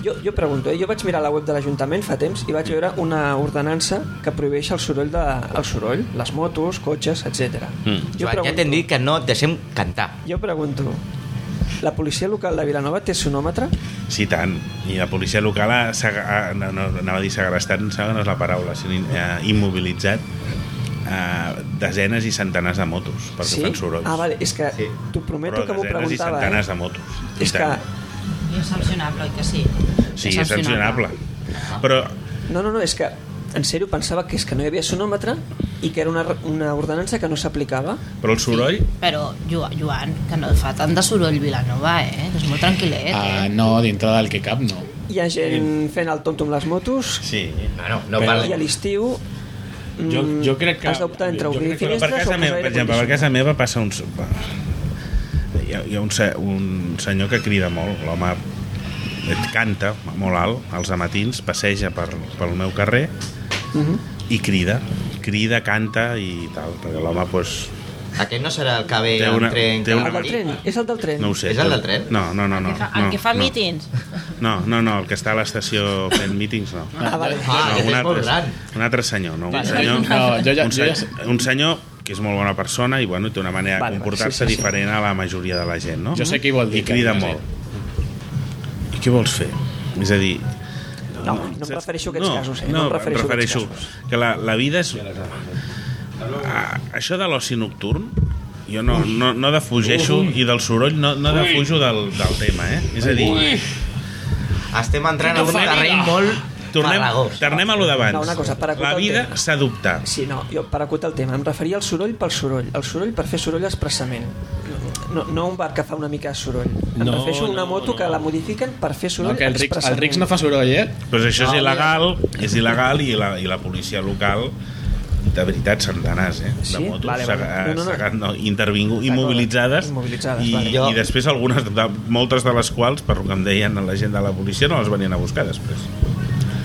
Jo, jo pregunto, eh? jo vaig mirar la web de l'Ajuntament fa temps i vaig veure una ordenança que prohibeix el soroll, de, el soroll les motos, cotxes, etc. Mm. Joan, ja t'hem dit que no et deixem cantar. Jo pregunto, la policia local de Vilanova té sonòmetre? Sí, tant. I la policia local ha, ha, no, no, anava a dir segrestat, sembla que no és la paraula, sinó eh, immobilitzat eh, desenes i centenars de motos perquè sí? fan sorolls. Ah, vale, és que Sí. t'ho prometo Però que m'ho desenes i preguntava. centenars Eh? de motos. I És que, tant. I és sancionable, oi que sí? Sí, és sancionable. Però no, no, no, és que en sèrio pensava que és que no hi havia sonòmetre i que era una, una ordenança que no s'aplicava. Però el soroll... Però, Jo- Joan, que no fa tant de soroll Vilanova, eh? Que és molt tranquil·let, Ah, eh? no, dintre del que cap, no. Hi ha gent fent el tonto amb les motos Sí. Bueno, no Però- i a l'estiu Jo, mm, jo crec que... has d'optar entre jo obrir crec que- Però per finestres o casa posar meva, per exemple, per casa meva passa un... Hi ha, hi ha un, se- un senyor que crida molt, l'home et canta molt alt als matins, passeja per, pel meu carrer Mhm. i crida, crida, canta i tal, perquè l'home pues, Aquest no serà el que ve Té una- tren té una- El del tren, és el del tren. no ho sé. És el del tren? No, no, no. no, El que fa, no, el que fa no. mítings. No, no, no, el que està a l'estació fent mítings, no. Ah, vale. Ah, aquest un, altre, un altre senyor, no? Un senyor, No, jo ja- un, jo ja se- sé. un senyor que és molt bona persona i bueno, té una manera de Vale, vale, comportar-se sí, sí, sí. diferent a la majoria de la gent, no? Jo sé qui vol dir I crida que- molt. I què vols fer? És a dir... No, no em refereixo a aquests no, casos, eh? No, No em em refereixo a refereixo que la, la vida és... Ah, això de l'oci nocturn jo no, no, no defugeixo i del soroll no, no defujo del, del tema, eh? És a dir, Estem entrant en un terreny molt tornem, farragós. tornem a lo d'abans. No, una cosa, per la el vida s'ha d'optar. Sí, no, jo per acotar el tema, em referia al soroll pel soroll, el soroll per fer soroll expressament. No, no un bar que fa una mica de soroll. Em No, refereixo a una no, moto no. que la modifiquen per fer no soroll que el Rix, el. Rix no fa soroll, eh? Però això és No, il·legal, és il·legal i la, i la policia local de veritat centenars eh, de Sí? motos Vale, vale. No, no, no. no, intervingut, immobilitzades, Immobilitzades, i, vale. Jo- i després algunes de, moltes de les quals per lo que em deien la gent de la policia no les venien a buscar després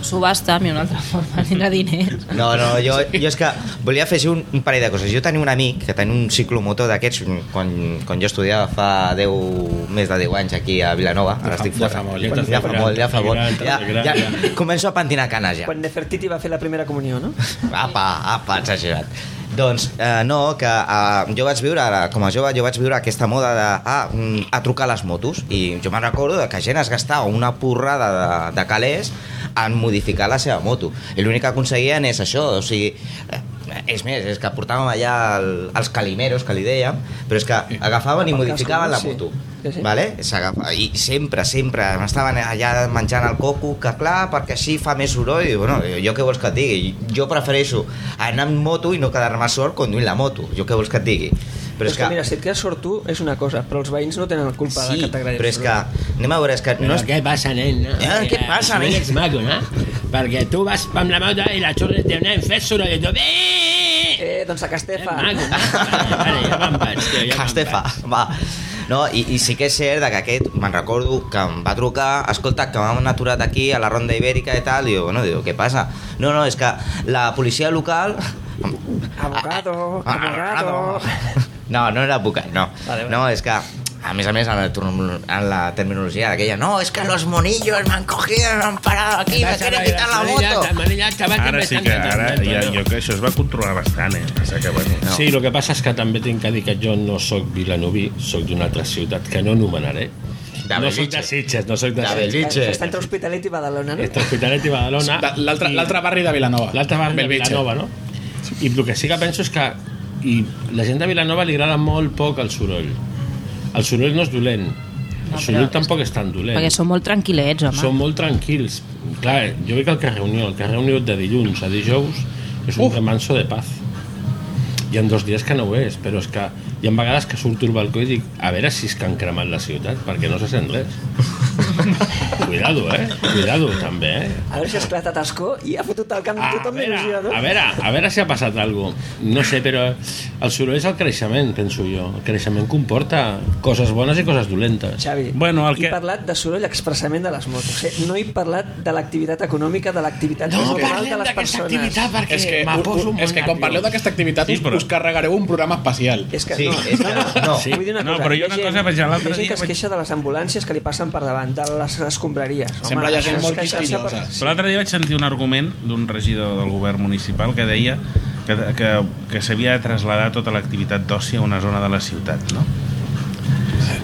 Subhasta, mi una altra forma de tindre diners. No, no, jo, jo és que volia afegir un, un parell de coses. Jo tenia un amic que tenia un ciclomotor d'aquests quan, quan jo estudiava fa 10, més de 10 anys aquí a Vilanova. Ara fa- estic ja fora. fa molt, ja fa molt, ja fa molt. Ja, fet gran, ja, ja. començo a pentinar canes ja. Quan Nefertiti va fer la primera comunió, no? Apa, apa, exagerat. Doncs eh, no, que eh, jo vaig viure, com a jove, jo vaig viure aquesta moda de ah, mm, a trucar les motos. I jo me'n recordo que gent es gastava una porrada de, de calés en modificar la seva moto. I l'únic que aconseguien és això, o sigui eh, és més, és que portàvem allà el, els calimeros, que li dèiem però és que agafaven i modificaven la moto. Sí, sí. vale? S'agafa- i sempre, sempre estaven allà menjant el coco que clar, perquè així fa més soroll i bueno, jo què vols que et digui jo prefereixo anar amb moto i no quedar-me sort conduint la moto, jo què vols que et digui però és que, mira, si et quedes sort tu és una cosa, però els veïns no tenen culpa sí, de que t'agradi però és que anem a veure, és que no No, és... què passa, nen? No? Eh, què passa, nen? ets maco, no? Perquè tu vas amb la moto i la xurra de nen, fes soroll i tu... Eh! Eh, doncs a Castefa. Maco, no? Vale, vale, ja me'n vaig, tio, ja Castefa, va. No, i, i sí que és cert que aquest, me'n recordo que em va trucar, escolta, que m'han aturat aquí a la Ronda Ibèrica i tal, i diu, bueno, diu, què passa? No, no, és que la policia local... Abogado, Ah, abogado. No, no era advocat, no. Vale, vale. No, és que, a més a més, en la, en la terminologia d'aquella, no, és que los monillos me han cogido, me han parado aquí, me quieren quitar la moto. ara sí que ara ja, jo que això es va controlar bastant eh? Passa que, bueno, No. Sí, el que passa és que també tinc que dir que jo no sóc vilanoví, sóc d'una altra ciutat que no anomenaré. De no soc Bellvitge. de Sitges, no soc de, De Sitges. Està entre Hospitalet i Badalona, no? Entre Hospitalet i Badalona. L'altre barri de Vilanova. L'altre barri de. Vilanova, no? I el que sí que penso és que i la gent de Vilanova li agrada molt poc el soroll. El soroll no és dolent. No, El soroll tampoc és tan dolent. Perquè són molt tranquil·lets, home. Són molt tranquils. Clar, jo veig el carrer Unió, el carrer Unió de dilluns a dijous és un remanso de paz. Hi ha dos dies que no ho és, però és que hi ha vegades que surto al balcó i dic a veure si és que han cremat la ciutat, perquè no se sent res. Cuidado, eh? Cuidado, també, eh? A veure si ha esclatat Ascó i ha fotut el camp A tothom veure, d'il·lusió, no? a veure, a veure si ha passat alguna cosa. No sé, però el soroll és el creixement, penso jo. El creixement comporta coses bones i coses dolentes. Xavi, Bueno, el he que- parlat de soroll expressament de les motos. Eh? No he parlat de l'activitat econòmica, de l'activitat No normal de les d'aquesta persones. activitat perquè És que, poso molt és que quan parleu d'aquesta activitat Sí, però- us carregareu un programa especial. És que Sí, no, és que no. Sí. Vull dir una No, cosa, però hi jo una cosa, vaig l'altre hi ha gent dia que es queixa de les ambulàncies que li passen per davant, de les escombraries. Sembla hi ha gent això és molt quisquillosa. Però l'altre dia vaig sentir un argument d'un regidor del govern municipal que deia que, que, que s'havia de traslladar tota l'activitat d'oci a una zona de la ciutat, no?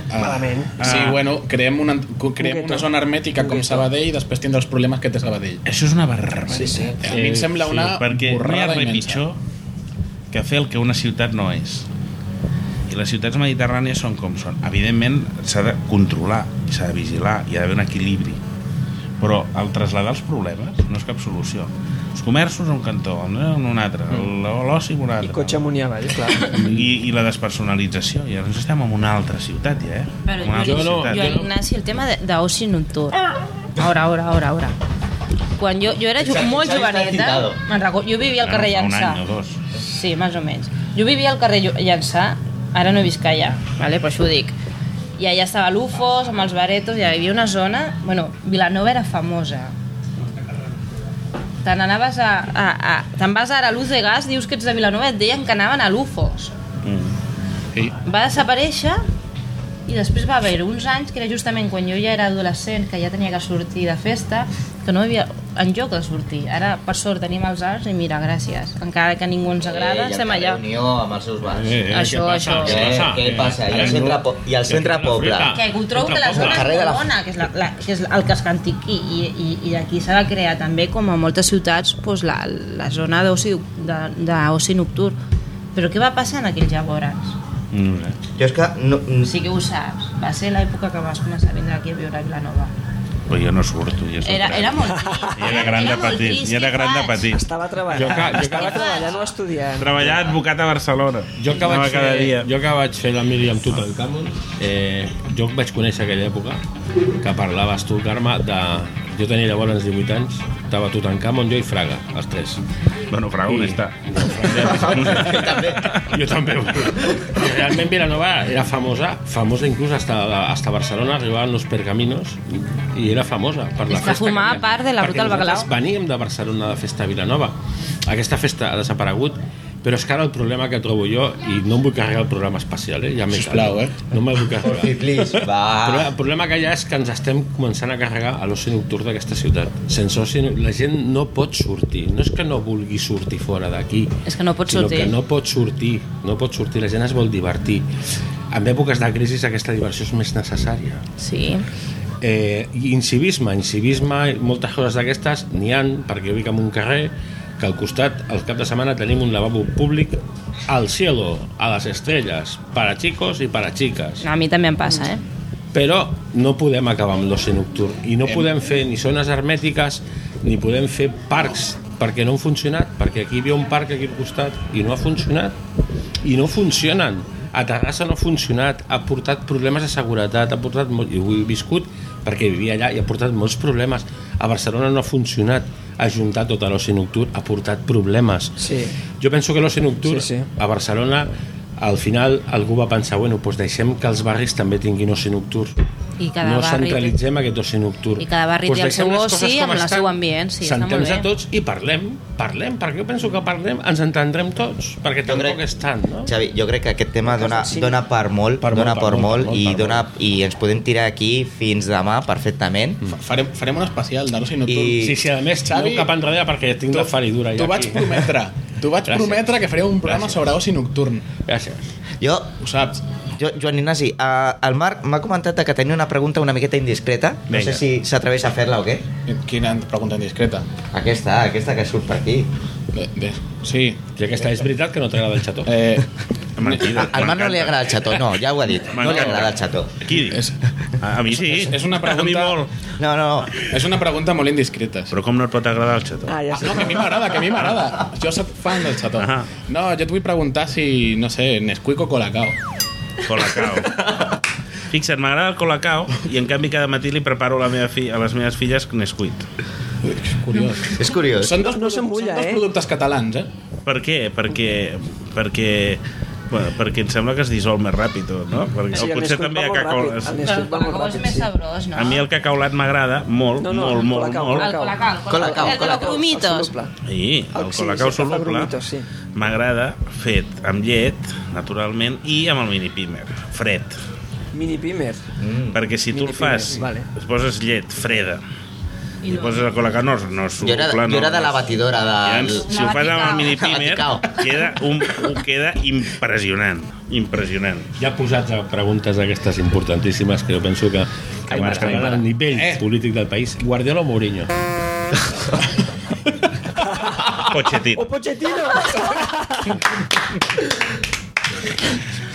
Malament. Sí, Ah. bueno, creem una, creem una zona hermètica Un com. Sabadell i després tindrà els problemes que té Sabadell. Això és una barbaritat. Sí, sí. A mi em sembla sí, una perquè no hi ha res pitjor que fer el que una ciutat no és. I les ciutats mediterrànies són com són. Evidentment, s'ha de controlar, i s'ha de vigilar, hi ha d'haver un equilibri. Però el traslladar els problemes no és cap solució. els comerços a un cantó, en un altre, el- l'oci en un I altre. cotxe amunt i avall, clar. I, i la despersonalització. I ara ens estem en una altra ciutat, ja, eh? Però una jo, altra no, ciutat. jo, Ignasi, el tema de- d'oci nocturn. Ara, ara, ara, ara. Quan jo, jo era molt joveneta, excitado. me'n recordo, jo vivia al carrer fa un Llançà. any o dos. Sí, més o menys. Jo vivia al carrer Llançà, ara no visc allà, vale? per això ho dic. I allà estava l'UFOS, amb els baretos, i hi havia una zona... Bueno, Vilanova era famosa. Te n'anaves a... a, a Te'n vas ara a l'Uz de Gas, dius que ets de Vilanova, et deien que anaven a l'UFOS. Sí. Va desaparèixer i després va haver uns anys que era justament quan jo ja era adolescent, que ja tenia que sortir de festa, que no hi havia enlloc de sortir. Ara, per sort, tenim els arts i mira, gràcies. Encara que ningú ens agrada, Eh, el estem allà. Unió amb els seus bars. Eh, eh, Això, què passa? això. Què, passa? què passa? I al centre, i al centre poble. Que ho trobo que la zona Poble. és la- bona, que és, la, la, que és el que es cantiqui i, i, i d'aquí s'ha de crear també, com a moltes ciutats, doncs, la, la zona d'oci nocturn. Però què va passar en aquells llavors? Mm, eh? Jo és que no, Sí que ho saps. Va ser l'època que vas començar a vindre aquí a viure a Vilanova. Però jo no surto. Ja Era, era molt trist. I era gran de molt petit. trist, I era gran de petit. Estava treballant, Jo ca- jo estava ca- treballant o estudiant. Treballar advocat a Barcelona. Jo que, vaig cada fer, dia. jo que vaig fer la Mili amb Tutankamon, eh, jo vaig conèixer aquella època que parlaves tu, Carme, de... Jo tenia llavors 18 anys, estava Tutankamon, jo i Fraga, els tres. Bueno, Fraga, on I- està? també. Jo també. I realment Vilanova era famosa, famosa inclús hasta, hasta Barcelona, arribaven los pergaminos i era famosa per la que festa. formava havia. part de la Ruta del Bacalao. veníem de Barcelona de festa a Vilanova. Aquesta festa ha desaparegut, però és que ara el problema que trobo jo, i no em vull carregar el programa especial, eh? ja m'he Sisplau, eh? No me'l vull carregar. Please, El va. problema, el problema que hi ha és que ens estem començant a carregar a l'oci nocturn d'aquesta ciutat. Sense oci, la gent no pot sortir. No és que no vulgui sortir fora d'aquí. És que no pot sortir. que no pot sortir. No pot sortir. La gent es vol divertir. En èpoques de crisi aquesta diversió és més necessària. Sí. Eh, i incivisme, incivisme, moltes coses d'aquestes n'hi han, perquè jo vic en un carrer que al costat, al cap de setmana, tenim un lavabo públic al cielo, a les estrelles, para chicos i para chicas A mi també em passa, eh? però no podem acabar amb l'oci nocturn i no podem fer ni zones hermètiques ni podem fer parcs perquè no han funcionat, perquè aquí hi havia un parc aquí al costat i no ha funcionat i no funcionen. A Terrassa no ha funcionat, ha portat problemes de seguretat, ha portat molt, i ho he viscut perquè vivia allà i ha portat molts problemes. A Barcelona no ha funcionat ajuntar tot l'oci nocturn ha portat problemes Sí. jo penso que l'oci nocturn Sí, sí. a Barcelona al final algú va pensar bueno, doncs deixem que els barris també tinguin oci nocturn I cada no barri té- centralitzem aquest oci nocturn I cada barri té el seu oci amb el estan, seu ambient, sí, molt bé. a tots i parlem parlem, perquè jo penso que parlem ens entendrem tots, perquè tampoc crec- és tant no? Xavi, jo crec que aquest tema dona, Sí. dona per molt, Per molt, dona per per molt, molt, per molt, i, per dona, i ens podem tirar aquí fins demà perfectament. Farem, farem un especial d'oci nocturn. I- Sí, sí, a més, Xavi, cap enrere perquè tinc la feridura ja T'ho vaig prometre. T'ho vaig Gràcies. prometre que faré un programa Gràcies. sobre oci nocturn. Gràcies. Jo, Ho saps? Jo Joan Ignasi, uh, el Marc m'ha comentat que tenia una pregunta una miqueta indiscreta. No Vinga. sé si s'atreveix a fer-la o què. Quina pregunta indiscreta. Aquesta, aquesta que surt per aquí. Bé, bé. Sí. I aquesta és veritat que no t'agrada el xató. Eh, Mentida. Al Marc no li agrada el xató, no, ja ho ha dit. No li agrada el xató. Qui? És- A, mi sí. és- és una A mi pregunta- molt. No, no, és una pregunta molt indiscreta. Però com no et pot agradar el xató? Ah, ja Ah, sé. no, que a mi m'agrada, que a mi m'agrada. Jo sóc fan del xató. Ah. No, jo et vull preguntar si, no sé, Nesquik o Colacao. Colacao. Fixa't, m'agrada el colacao i en canvi cada matí li preparo a, la meva fi, a les meves filles Nesquik. Curiós. és curiós. Són dos, No produ- s'emmulla, són dos eh? productes catalans, eh? Per què? Perquè, perquè, bueno, perquè em sembla que es dissol més ràpid, no? Perquè, Sí, o potser també va a molt cacau... ràpid. Ràpid, més sí. sabrós, no? A mi el cacaulat m'agrada molt, No, no, molt, molt, colacao, molt. El colacao, el Colacao, el de los grumitos. Sí, el sí, colacau sí, soluble sí. m'agrada fet amb llet, naturalment, i amb el mini pimer, fred. Mini pimer. Mm. Perquè si tu Mini el fas, vale. es poses llet freda i poses el colacao, no, no és Jo era, soluble, jo era no, de la no. batidora Llavors, del... si ho fas amb el mini Baticao. queda, un, un, queda impressionant. Impressionant. Ja posats a preguntes d'aquestes importantíssimes que jo penso que, que Ai, marcaran el nivell Eh. polític del país. Guardiola o Mourinho? Pochettino. O Pochettino!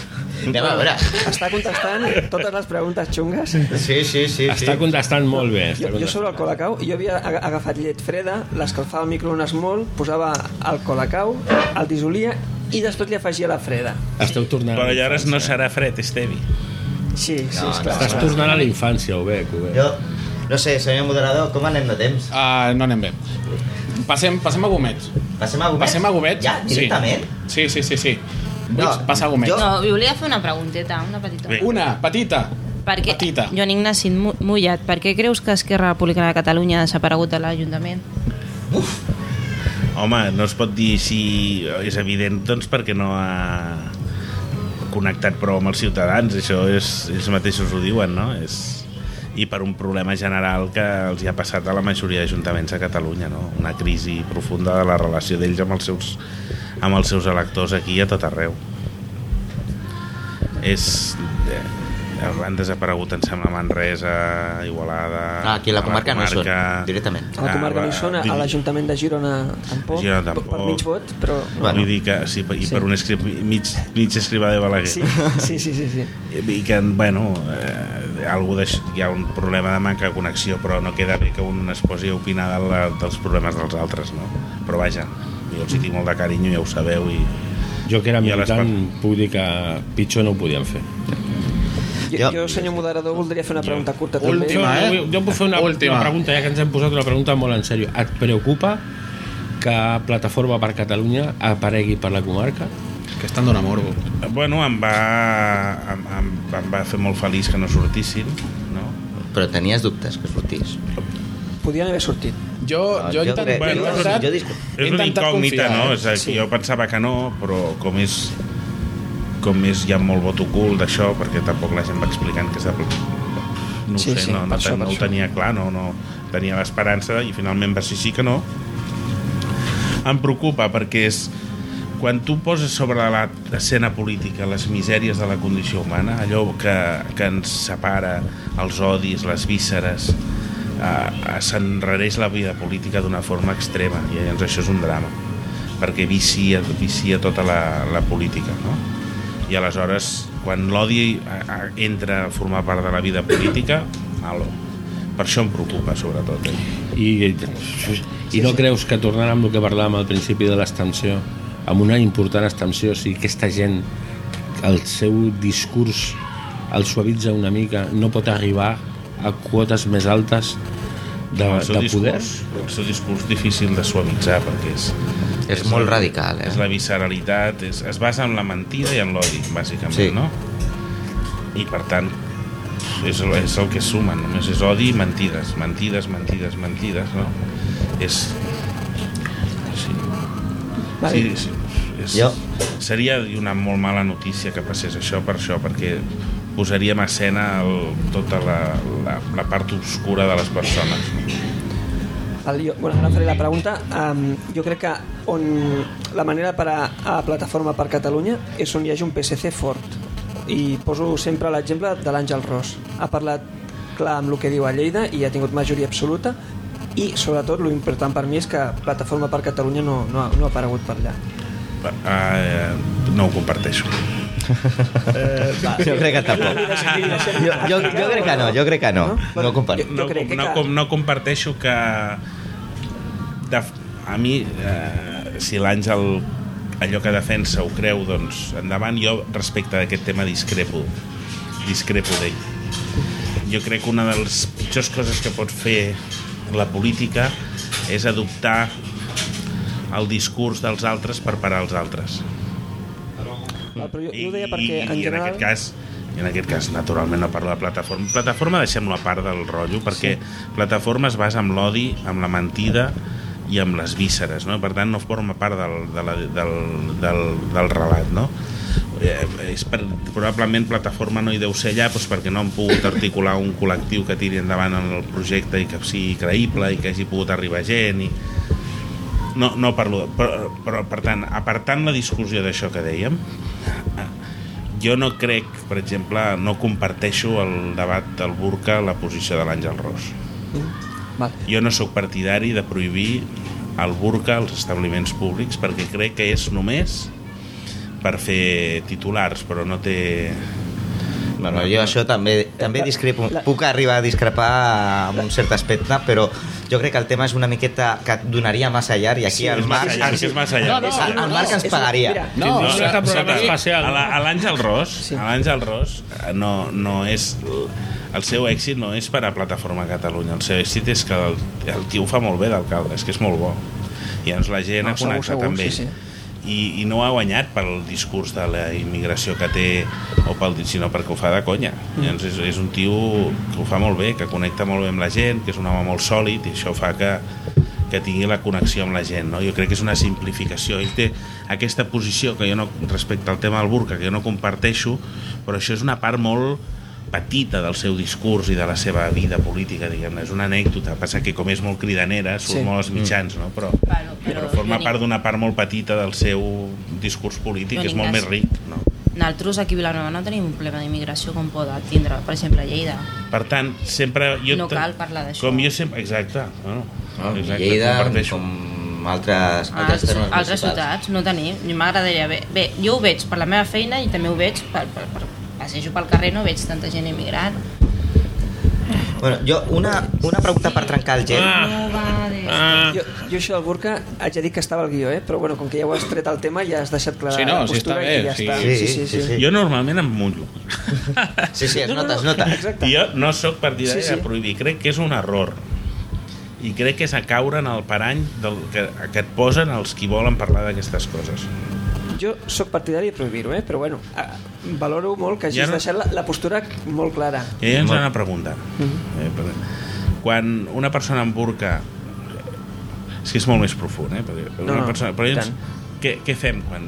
Anem a veure. Està contestant totes les preguntes xungues. Sí, sí, sí. Està sí. contestant molt bé. Està Jo, jo sobre el colacau, jo havia aga- agafat llet freda, l'escalfava al microones molt, posava el colacau, el dissolia i després li afegia la freda. Esteu tornant Però llavors no serà fred, Estevi. Sí, sí, No, esclar. Estàs tornant a la infància, ho veig, ho veig. Jo, no sé, senyor moderador, com anem de temps? Uh, no anem bé. Passem, passem a gomets. Passem a Gomets? Passem a gomets. Ja, directament? Sí, sí, sí, sí. No, Vull passar a gomets. jo- No, volia fer una pregunteta, una petita. Bé. Una, petita. Per què, Petita. Joan Ignasi Mu- Mullat, per què creus que Esquerra Republicana de Catalunya ha desaparegut de l'Ajuntament? Home, no es pot dir si és evident, doncs perquè no ha connectat prou amb els ciutadans, això és, ells mateixos ho diuen, no? És, i per un problema general que els hi ha passat a la majoria d'ajuntaments a Catalunya, no? Una crisi profunda de la relació d'ells amb els seus amb els seus electors aquí a tot arreu. És... Eh, han desaparegut, em sembla, Manresa, Igualada... Ah, aquí a la comarca, no hi són, comarca- directament. A la comarca no hi són, a l'Ajuntament de Girona tampoc, Girona tampoc. per mig vot, però... No. Bueno. Vull dir que sí, i Sí. per un escri mig, mig escrivà de Balaguer. Sí, sí, sí, sí, sí. I que, bueno, eh, algú d'aix- hi ha un problema de manca de connexió, però no queda bé que un es posi a opinar de la, dels problemes dels altres, no? Però vaja, jo els hi tinc molt de carinyo, ja ho sabeu, i Jo que era militant puc dir que pitjor no ho podien fer. Jo, Jo- jo, senyor moderador, voldria fer una pregunta curta també. Última, jo, eh? jo, jo puc fer una, Última. una pregunta, ja que ens hem posat una pregunta molt en sèrio. Et preocupa que Plataforma per Catalunya aparegui per la comarca? Que estan donant morbo. bueno, em va, em, em, em va fer molt feliç que no sortissin, no? Però tenies dubtes que sortís. Podien haver sortit. Jo, Ah, jo, he jo intent, crec- he Bueno, intentat, jo disc- És una intentat incògnita, confiar, no? eh? És a Sí. Jo pensava que no, però com és com és hi ha molt vot ocult d'això, perquè tampoc la gent va explicant que és de... No ho Sí, sé, sí, no, no, això, no ho tenia clar, no, no tenia l'esperança i finalment va ser així que no. Em preocupa perquè és quan tu poses sobre la- l'escena política les misèries de la condició humana, allò que, que ens separa, els odis, les vísceres, eh, s'enrareix la vida política d'una forma extrema i llavors això és un drama perquè vicia, vicia tota la, la política no? i aleshores quan l'odi entra a formar part de la vida política malo. per això em preocupa sobretot eh? I, i no creus que tornant amb el que parlàvem al principi de l'extensió, amb una important extensió, o sigui, aquesta gent, el seu discurs el suavitza una mica, no pot arribar a quotes més altes de, el seu de poder? discurs, el seu discurs difícil de suavitzar perquè és, És molt radical, eh? és la visceralitat és, es basa en la mentida i en l'odi bàsicament, Sí. no? i per tant és, el- és el que suma, només és odi i mentides mentides, mentides, mentides no? és sí, Vale. sí, sí és, Jo- seria una molt mala notícia que passés això per això, perquè posaríem a escena el, tota la, la, la part oscura de les persones El, jo, bueno, ara faré la pregunta. Um, jo crec que on la manera per a, a Plataforma per Catalunya és on hi hagi un PSC fort. I poso sempre l'exemple de l'Àngel Ros. Ha parlat clar amb el que diu a Lleida i ha tingut majoria absoluta i sobretot lo important per mi és que Plataforma per Catalunya no, no, ha, no ha aparegut per allà. uh, no ho comparteixo Jo crec que tampoc. Jo, jo, jo crec que no, jo crec que no. No no, que no, cal. com, no comparteixo que de, a mi eh, si l'Àngel allò que defensa ho creu doncs endavant jo respecte d'aquest tema discrepo discrepo d'ell jo crec que una de les pitjors coses que pot fer la política és adoptar el discurs dels altres per parar els altres Ah, Però jo, jo ho deia perquè en i en general... aquest cas i en aquest cas naturalment no parlo de plataforma plataforma deixem-lo a part del rotllo perquè plataforma es basa en l'odi amb la mentida i amb les vísceres no? per tant no forma part del, de la, del, del, del relat no? eh, és per, probablement plataforma no hi deu ser allà doncs perquè no han pogut articular un col·lectiu que tiri endavant en el projecte i que sigui creïble i que hagi pogut arribar gent i, no, no parlo, però, però per tant, apartant la discussió d'això que dèiem, jo no crec, per exemple, no comparteixo el debat del burca la posició de l'Àngel Ros. Val. Jo no sóc partidari de prohibir el burca als establiments públics perquè crec que és només per fer titulars, però no té... Bueno, jo això també, també discrepo, puc arribar a discrepar amb un cert aspecte, però jo crec que el tema és una miqueta que donaria massa llarg i aquí Sí, el Marc, llarg, ens, és massa llarg. el, el Marc ens pagaria. No, No, no, no, programa sí, especial. A l'Àngel Ros, Sí. a l'Àngel Ros eh, no, no és... El seu èxit no és per a Plataforma Catalunya, el seu èxit és que el, el tio ho fa molt bé d'alcalde, és que és molt bo. I llavors la gent No, ha segur, connectat segur, amb ell. sí, sí. I, i no ha guanyat pel discurs de la immigració que té o pel, sinó perquè ho fa de conya Mm. llavors és, és un tio que ho fa molt bé que connecta molt bé amb la gent, que és un home molt sòlid i això fa que, que tingui la connexió amb la gent no? jo crec que és una simplificació ell té aquesta posició que jo no respecte al tema del burca que jo no comparteixo però això és una part molt petita del seu discurs i de la seva vida política, diguem-ne. És una anècdota, passa que com és molt cridanera, surt Sí. molt als mitjans, no? però, Bueno, però però forma part d'una part molt petita del seu discurs polític, és molt cas. més ric. No? Nosaltres aquí a Vilanova no tenim un problema d'immigració com poden tindre, per exemple, a Lleida. Per tant, sempre... Jo No cal parlar d'això. Com jo sempre... Exacte. Bueno, No? exacte, Lleida, comparteixo. com altres, altres altres, altres ciutats no tenim. M'agradaria... Bé, bé, jo ho veig per la meva feina i també ho veig per, per, per passejo pel carrer, no veig tanta gent immigrant. Bueno, jo, una, una pregunta per trencar el gel. De... Ah, Jo, jo això del burca haig de dir que estava al guió, eh? però bueno, com que ja ho has tret el tema ja has deixat clara Sí, no, la sí, postura està bé, i ja sí. està. Sí, sí, sí, sí, sí. sí. Jo normalment em mullo. Sí, sí, es No, no, nota, es no, nota. Exacte. Jo no sóc partidari Sí, sí. de prohibir. Crec que és un error. I crec que és a caure en el parany del que, que et posen els qui volen parlar d'aquestes coses. Jo sóc partidari de prohibir-ho, eh? però bueno, eh, valoro molt que hagis Ja no- deixat la, la postura molt clara. I ja ens han a preguntar. Eh, per- quan una persona amb burca... És que és molt més profund, eh? Perquè No, una no, persona, però llavors, què, què fem quan...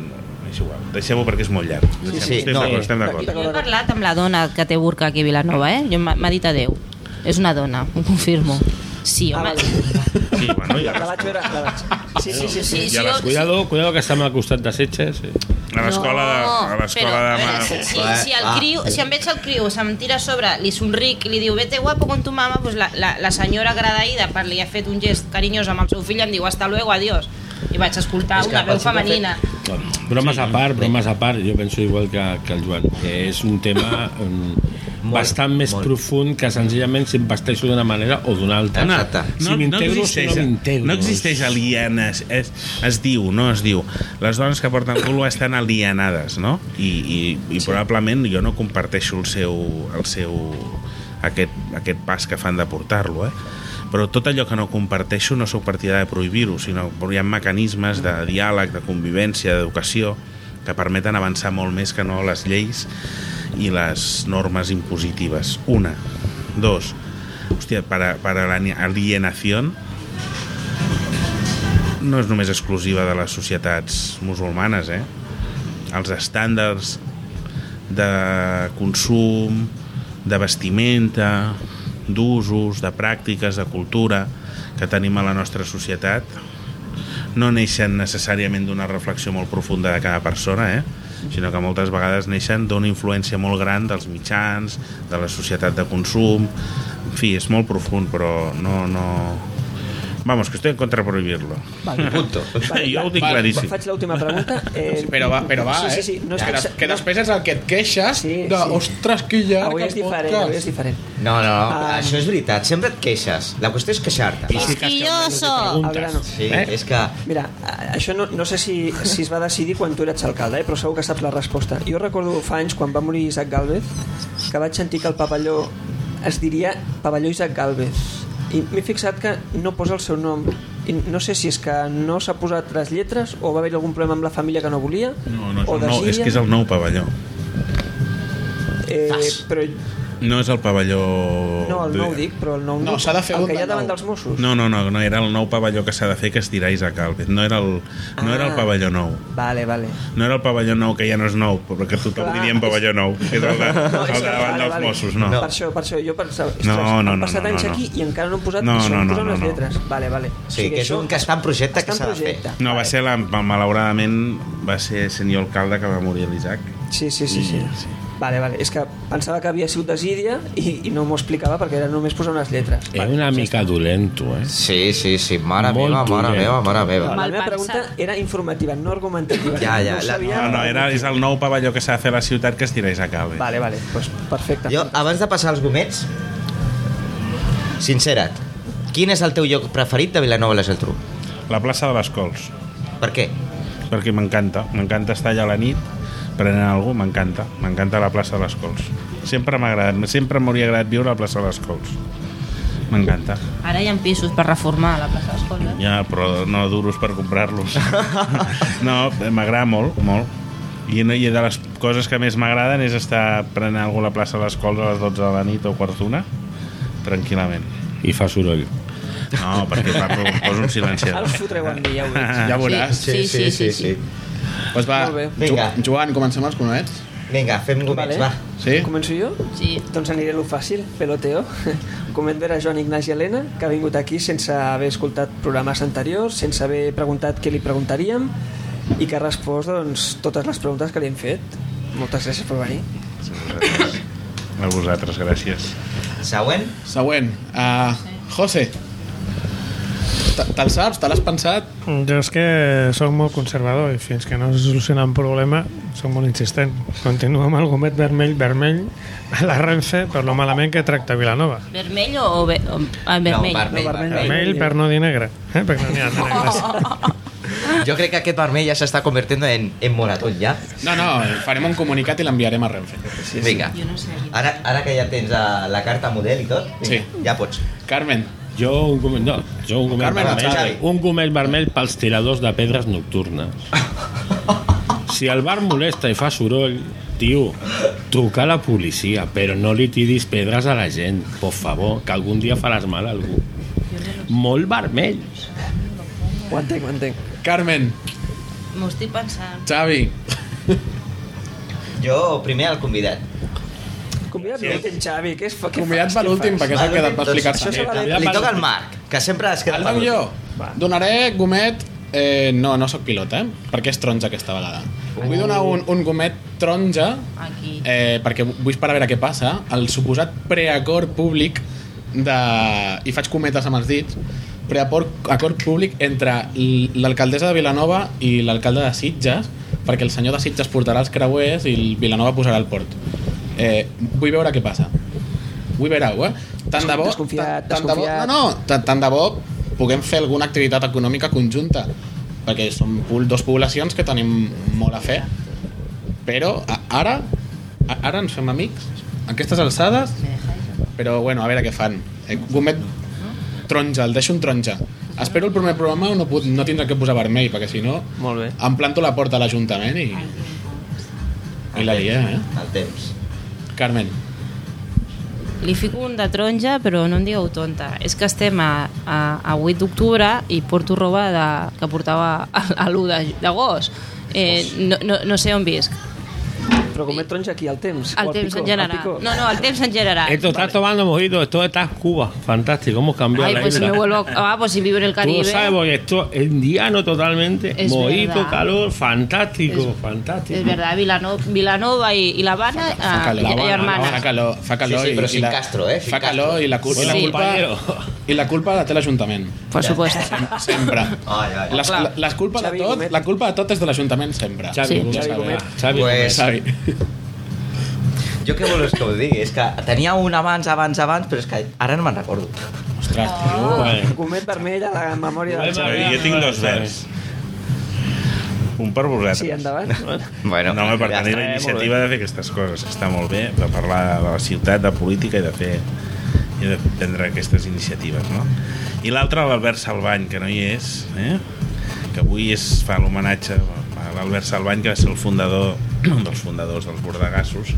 És igual, deixem-ho perquè és molt llarg. Deixem sí, estem no, d'acord, estem eh, d'acord. aquí- Jo he parlat amb la dona que té burca aquí a Vilanova, eh? Jo m'ha dit adeu. És una dona, ho confirmo. Sí, Ah, home. vale. Sí, bueno, ja, la vaig veure, la vaig... Sí, sí, sí. sí. Sí, sí, Ja jo- cuidado, cuidado que estem al costat de Setges. Sí. a l'escola de, a l'escola de... veure, mà- si, si, si, el va. criu, si em veig el criu, se'm tira a sobre, li somric i li diu vete guapo con tu mama, pues la, la, la senyora agraïda per li ha fet un gest carinyós amb el seu fill em diu hasta luego, adiós. I vaig escoltar És que una veu femenina. Bromes a part, bromes a part, jo penso igual que, que el Joan, que és un tema um, bastant més molt. profund que senzillament si em vesteixo d'una manera o d'una altra. No, Exacte. Si m'integro o si no m'integro. no existeix alienes es, es diu, no es diu les dones que porten culo estan alienades no? i, i, i sí. probablement jo no comparteixo el seu, el seu aquest, aquest pas que fan de portar-lo eh? Però tot allò que no comparteixo no sóc partidari de prohibir-ho sinó que hi ha mecanismes de diàleg, de convivència, d'educació que permeten avançar molt més que no les lleis i les normes impositives. Una, dos. Hòstia, para, para la alienación no és només exclusiva de les societats musulmanes, eh? Els estàndards de consum, de vestimenta, d'usos, de pràctiques, de cultura que tenim a la nostra societat no neixen necessàriament d'una reflexió molt profunda de cada persona, eh? sinó que moltes vegades neixen d'una influència molt gran dels mitjans, de la societat de consum... En fi, és molt profund, però no... no... Vamos, que estoy en contra de prohibirlo. Vale. Punto. jo ho dic Vale. claríssim. Faig l'última pregunta. Eh, Però va, però va, sí, eh? sí, sí. No és que, que, des, que després és el que et queixes Sí, de, sí. ostres, que llarg Avui és diferent, podcast. avui és diferent. No, no, no, Ah. això és veritat, sempre et queixes. La qüestió és queixar-te. Quisquilloso! Grano. Sí, Eh? és que... Mira, això no, no sé si, si es va decidir quan tu eres alcalde, eh? però segur que saps la resposta. Jo recordo fa anys, quan va morir Isaac Galvez, que vaig sentir que el pavelló es diria pavelló Isaac Galvez. I m'he fixat que no posa el seu nom. I no sé si és que no s'ha posat les lletres o va haver algun problema amb la família que no volia No, no, és, o el nou, és que és el nou pavelló. eh, però No és el pavelló... no, el nou dic, però el nou No, s'ha de fer el que hi ha davant nou. dels Mossos. No, no, no, no, era el nou pavelló que s'ha de fer que es dirà Isaac Alves. No era el, no era el Ah. pavelló nou. Vale, vale. No era el pavelló nou, que ja no és nou, perquè tothom Clar, diríem pavelló nou, que és el de, No, el de que- davant vale, dels vale. Mossos, no. Per això, per això, jo pensava, ostres, No, no, han no, passat no, anys no, no. aquí i encara no han posat No, ni no, s'han no, posat no, les no. lletres. Vale, vale. Sí, que és un que està en projecte que està en s'ha de fer. No, va ser, la, malauradament, va ser senyor alcalde que va morir l'Isaac. Sí, sí, sí. sí. sí. Vale, vale. És que pensava que havia sigut desídia i, i no m'ho explicava perquè era només posar unes lletres. És una mica dolento, eh? Sí, sí, sí, mare Molt meva, mare dolent. meva, mare meva. La meva pregunta era informativa, no argumentativa. Ja, ja, No la- sabia... No, no, era, és el nou pavelló que s'ha de fer a la ciutat que es tireix a Calve. Vale, vale, pues perfecte. Jo, abans de passar als gomets, sincera't, quin és el teu lloc preferit de Vilanova i la Geltrú? La plaça de les Cols, Per què? perquè m'encanta. M'encanta estar allà a la nit prenent algú, m'encanta. M'encanta la plaça de les Cols. Sempre m'ha agradat, sempre m'hauria agradat viure a la plaça de les Cols. M'encanta. Ara hi ha pisos per reformar a la plaça d'Escola. Ja, però no duros per comprar-los. no, m'agrada molt, molt. I, no- I de les coses que més m'agraden és estar prenent algú a la plaça de les Cols a les 12 de la nit o quarts d'una, tranquil·lament. I fa soroll. No, perquè parlo, poso un Ara silenciador. us fotreu amb mi, ja ho veig. Ja veuràs. Sí, sí, sí, sí. Pues va. Vinga. Joan, comencem els conets? Vinga, fem gomets, Vale. va. Sí? Començo jo? Sí. Doncs aniré a lo fàcil, peloteo. Coment ver a Joan Ignasi Helena, que ha vingut aquí sense haver escoltat programes anteriors, sense haver preguntat què li preguntaríem i que ha respost doncs, totes les preguntes que li hem fet. Moltes gràcies per venir. A vosaltres, gràcies. Següent? Següent. Uh, José. Te- Te'l saps? Te l'has pensat? Jo és que sóc molt conservador i fins que no se soluciona un problema sóc molt insistent. Continuo amb el gomet vermell, vermell a la Renfe per lo malament que tracta Vilanova. Vermell o, ve o ah, vermell? No, vermell. No, vermell. Vermell per no dir negre, eh? perquè no n'hi ha de negres. Jo crec que aquest vermell ja s'està convertint en, en moratón, ja. No, no, farem un comunicat i l'enviarem a Renfe. Vinga. Jo no sé. Ara, ara que ja tens uh, la carta model i tot, vinga, Sí. ja pots. Carmen, Jo un gomet, no, jo un gomet Carmen, vermell, Xavi. un gomet vermell pels tiradors de pedres nocturnes. Si el bar molesta i fa soroll, tio, truca a la policia, però no li tiris pedres a la gent, por favor, que algun dia faràs mal a algú. Molt vermell. Ho entenc, ho entenc. Carmen, M'ho estic pensant. Xavi. Jo primer el convidat. Convidat sí. l'últim, Xavi, què, és, què Convidat per l'últim, perquè va Doncs explicar-se. Això s'ha de... Ja Li per- toca al Marc, que sempre es queda per jo l'últim. donaré gomet eh, no, no sóc pilot, eh? perquè és taronja aquesta vegada vull donar un, un gomet taronja Aquí. eh, perquè vull esperar a veure què passa el suposat preacord públic de... i faig cometes amb els dits preacord acord públic entre l'alcaldessa de Vilanova i l'alcalde de Sitges perquè el senyor de Sitges portarà els creuers i el Vilanova posarà el port eh, vull veure què passa vull veure-ho, eh? Tant de bo, Desconfiat, tant, tant de bo, desconfiat. no, no, tant, tant de bo puguem fer alguna activitat econòmica conjunta perquè som dos poblacions que tenim molt a fer però ara ara ens fem amics aquestes alçades però bueno, a veure què fan eh, gomet taronja, el deixo un taronja espero el primer programa no, puc, no tindré que posar vermell perquè si no Molt bé. em planto la porta a l'Ajuntament i, i la lia, eh? El temps. Carmen Li fico un de taronja, però no em digueu tonta. És que estem a, a, a 8 d'octubre i porto roba de, que portava a, a l'1 d'agost. Eh, no, no, no sé on visc. Però comet taronja aquí, al temps. El al temps picó, en general. No, no, el temps en general. Esto está tomando mojito, esto está en Cuba. Fantástico, hemos cambiado Ay, la pues si me vuelvo... Ah, pues si vivo en el Tú lo Caribe... sabes, porque esto es indiano totalmente. Es mojito, verdad. calor, fantástico, Es- fantástico. És verdad, Vilanova, i l'Havana fa ah, Sí, sí, però i, sin la, Castro, eh? Sin fa calor i la, cul i la culpa i la culpa la té l'Ajuntament Por supuesto. sempre Ai, ai. les, Clar. la, les culpa de tot, Gomet. la culpa de tot és de l'Ajuntament sempre Xavi, Sí. Xavi. Xavi Pues- Xavi. Jo què vols que ho digui? És que tenia un abans, abans, abans, però és que ara no me'n recordo. ostres, tio Bueno, Comet vermell a la memòria del Xavi. Jo tinc dos vers. Un per vosaltres. Sí, endavant. Bueno, No, home, per ja tenir està. la iniciativa de fer aquestes coses, que està molt bé, de parlar de la ciutat, de política i de fer i de prendre aquestes iniciatives, no? I l'altre, l'Albert Salvany, que no hi és, eh? que avui es fa l'homenatge a l'Albert Salvany, que va ser el fundador, un dels fundadors dels Bordegassos,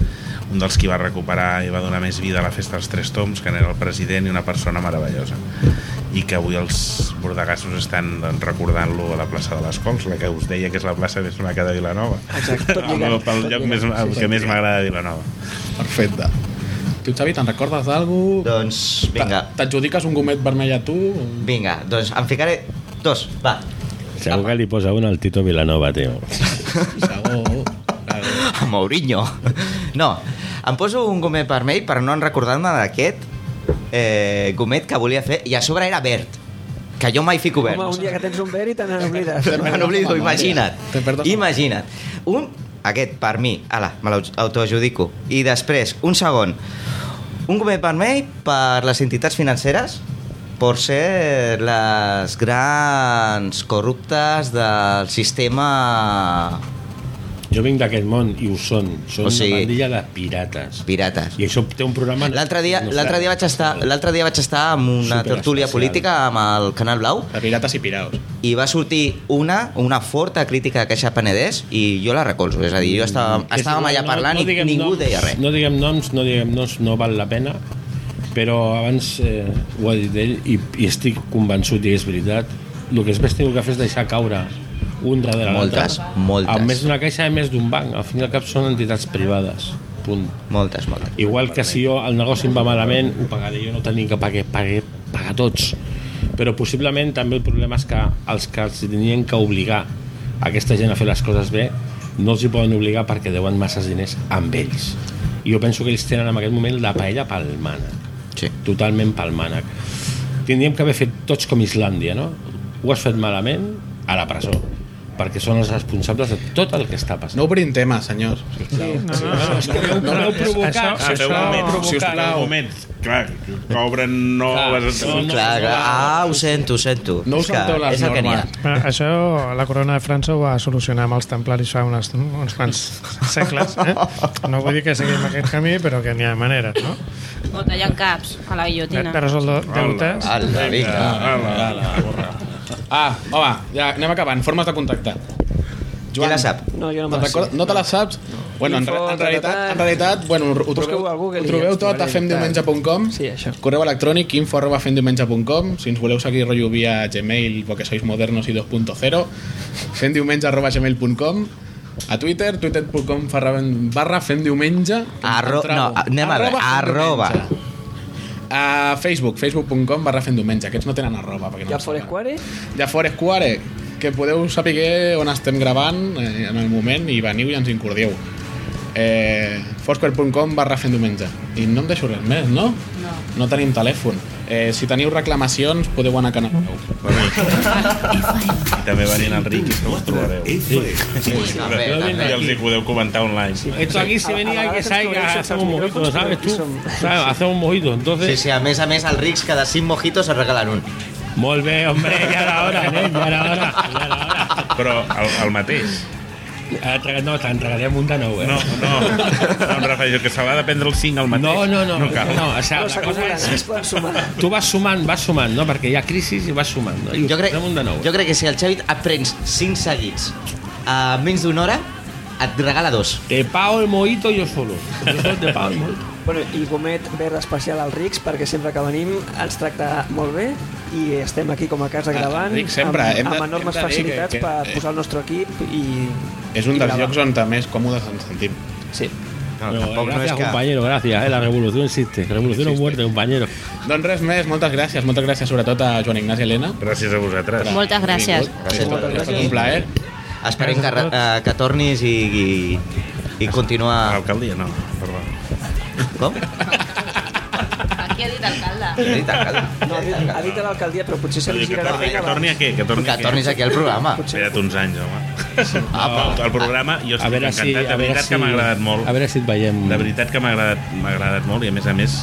un dels qui va recuperar i va donar més vida a la festa dels Tres Toms, que n'era el president i una persona meravellosa i que avui els bordegassos estan doncs, recordant-lo a la plaça de les Cols, la que us deia que és la plaça més maca de Vilanova. Exacte, tot meu- pel tot lloc més, el que sí. més m'agrada de Vilanova. perfecte tu Xavi, te'n recordes d'algú? Doncs, vinga, t'adjudiques un gomet vermell a tu? vinga, doncs em ficaré dos, va. segur que li posa una al Tito Vilanova, tio. Segur, Mourinho. No, em poso un gomet vermell per no en recordar-me d'aquest eh, gomet que volia fer, i a sobre era verd, que jo mai fico verd. Home, un dia que tens un verd i te n'oblides. Me n'oblido, imagina't. Imagina't. Un, aquest, per mi, ala, me l'autoadjudico. I després, un segon, un gomet vermell per les entitats financeres, per ser les grans corruptes del sistema Jo vinc d'aquest món i ho són. Són O sigui- una bandilla de pirates. pirates. I això té un programa... L'altre dia, no l'altre dia vaig estar, l'altre dia vaig estar amb una tertúlia política amb el Canal Blau De pirates i piraos. i va sortir una, una forta crítica a Caixa Penedès i jo la recolzo, és a dir, jo estava, És estàvem allà parlant i diguem ningú noms, deia res. No diguem noms, no diguem noms, no val la pena, però abans eh, ho ha dit ell i, i estic convençut i és veritat. El que és més que fer és deixar caure un darrere l'altre. Moltes, moltes. A més d'una caixa i més d'un banc. Al fin i al cap són entitats privades. Punt. Moltes, moltes. Igual que si jo el negoci em va malament, ho pagaré jo, no tenim que pagar, pagar, pagar tots. Però possiblement també el problema és que els que els tenien que obligar a aquesta gent a fer les coses bé no els hi poden obligar perquè deuen masses diners amb ells. I jo penso que ells tenen en aquest moment la paella pel mànec, Sí. totalment pel mànec. Tindríem que haver fet tots com Islàndia, no? Ho has fet malament, a la presó perquè són els responsables de tot el que està passant. No obrim temes, senyors. sisplau. No, no, no, no, m'heu no, provocat. això- això- moment, si us plau. Un moment. Clar, cobren noves... Clar, no, no. Clar, clar. Ah, ho sento, ho sento. No us salteu les normes. Però això la corona de França ho va solucionar amb els templaris fa unes, uns quants segles. Eh? No vull dir que seguim aquest camí, però que n'hi ha maneres, no? O tallant caps a la guillotina. de resoldre deutes. Ala, vinga. Ah, home, ja anem acabant. Formes de contactar. Qui la sap? No, jo no me la sé. No te la saps? Bueno, en, re- en, realitat, en realitat, bueno, ho trobeu, a Google ho i trobeu tot a femdiumenge.com Sí, això. correu electrònic info arroba femdiumenge.com si ens voleu seguir rotllo via gmail porque sois modernos y 2.0 femdiumenge arroba gmail.com a Twitter, twitter.com barra femdiumenge Arro- no, anem a veure, arroba. A Facebook, facebook.com barra femdiumenge aquests no tenen arroba perquè no Ja ens fores saben. quare? ja fora Esquare, que podeu saber on estem gravant eh, en el moment i veniu i ens incordieu. Eh, foursquare.com barra fent diumenge. I no em deixo res més, no? No. No tenim telèfon. Eh, si teniu reclamacions, podeu anar a Canal Blau. I també venint al Ricky, que us trobareu. També, també. I els hi podeu comentar online. Esto aquí se venía que descobrim hacemos mojitos, micrófonos, ¿sabes tú? ¿Sabes? Hacemos mojitos, Sí, entonces... sí, a més a més, al Rix cada 5 mojitos es regalen un. Molt bé, hombre, ja era hora, nen, ja era hora, ja era hora. Però el, el mateix. Te- No, te'n regalem un de nou, eh? No, no, no em refereixo que se l'ha de prendre el 5 al mateix. no, no, no, no cal. no, o sigui, No, la cosa és... es poden sumar. Tu vas sumant, vas sumant, no? Perquè hi ha crisi i vas sumant, no? I Jo crec, un de nou. jo crec que si el Xavi et prens 5 seguits a menys d'una hora, et regala dos. Te pago el mojito yo solo. Solo te pago el mojito. Bueno, i Gomet verd especial al Rix perquè sempre que venim ens tracta molt bé i estem aquí com a casa Ah, gravant Ric, sempre. amb, Hem de- amb enormes hem de dir que- facilitats que- per posar el nostre equip i... És un i dels gravar. llocs on més còmodes ens sentim. Sí. No, Pero, tampoc no gracias, és que... compañero, gracias. Eh? La revolución existe. Revolución o muerte, compañero. Doncs res més, moltes gràcies. Moltes gràcies sobretot a Joan Ignasi Helena. Gràcies a vosaltres. Moltes gràcies. Gràcies Ha estat tots. un plaer. Esperem que, eh, que tornis i, i, i continuar... l'alcaldia, no. Perdó. Com? Aquí ha dit alcalde. He dit alcalde. No, ha, dit, ha dit a l'alcaldia, però potser se li Que gira la torni, que feina torni a què? Que torni Que tornis aquí al programa. Espera't uns anys, home. Ah, El, el programa, jo A estic si... encantat. A De veritat si, que m'ha agradat molt. A veure si et veiem... De veritat que m'ha agradat, m'ha agradat molt i a més a més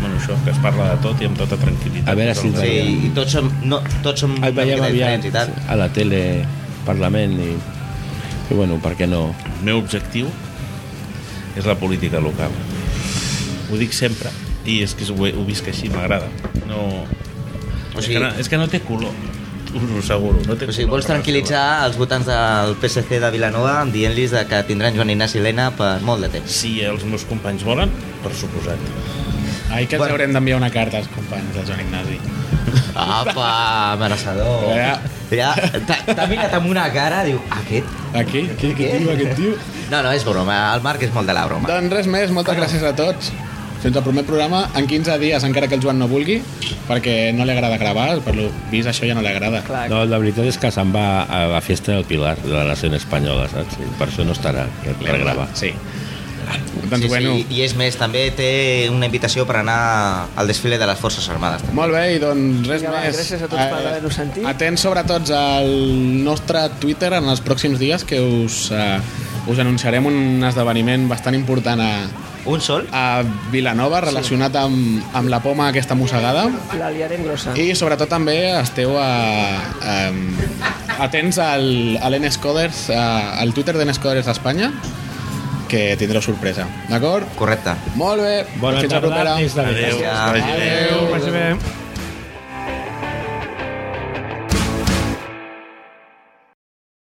bueno, això, que es parla de tot i amb tota tranquil·litat. A veure si Tot el- Sí, veiem. i tots som, no, tots som Et veiem una mica aviat diferents i tal. a la tele, Parlament i... I bueno, per què no? El meu objectiu és la política local. Ho dic sempre i és que ho, ho visc així, m'agrada. No... O és, sigui- que no, és que no té color, us ho asseguro. No té O sigui, color vols tranquil·litzar els votants del PSC de Vilanova dient-los de que tindran Joan Ignasi Helena per molt de temps. Si els meus companys volen, per suposat. Ai, que els Bueno. haurem d'enviar una carta als companys de Joan Ignasi. Apa, amenaçador. Ja. Ja, t'ha mirat amb una cara, diu, aquest? Aquí? Qui, qui tio, aquest tio? No, no, és broma, el Marc és molt de la broma. Doncs res més, moltes gràcies a tots. Fins al primer programa en 15 dies, encara que el Joan no vulgui, perquè no li agrada gravar, per lo vist això ja no li agrada. Clar, No, la veritat és que se'n va a la festa del Pilar, de la nació espanyola, saps? I per això no estarà per, per gravar. Sí. Doncs sí, bueno, sí, I és més, també té una invitació per anar al desfile de les Forces Armades. També. Molt bé, i doncs res va, més. gràcies a tots per haver-nos sentit. Atents sobretot al nostre Twitter en els pròxims dies que us, uh, us anunciarem un esdeveniment bastant important a, Un sol? a Vilanova relacionat amb, amb la poma aquesta mossegada La liarem grossa. i sobretot també esteu a, a, atents al, a l'Enescoders, al Twitter d'Enescoders d'Espanya que tindreu sorpresa, d'acord? Correcte. Molt bé, Bona fins la tarda propera. des de Adéu. Gràcies. Adéu. Vagi bé.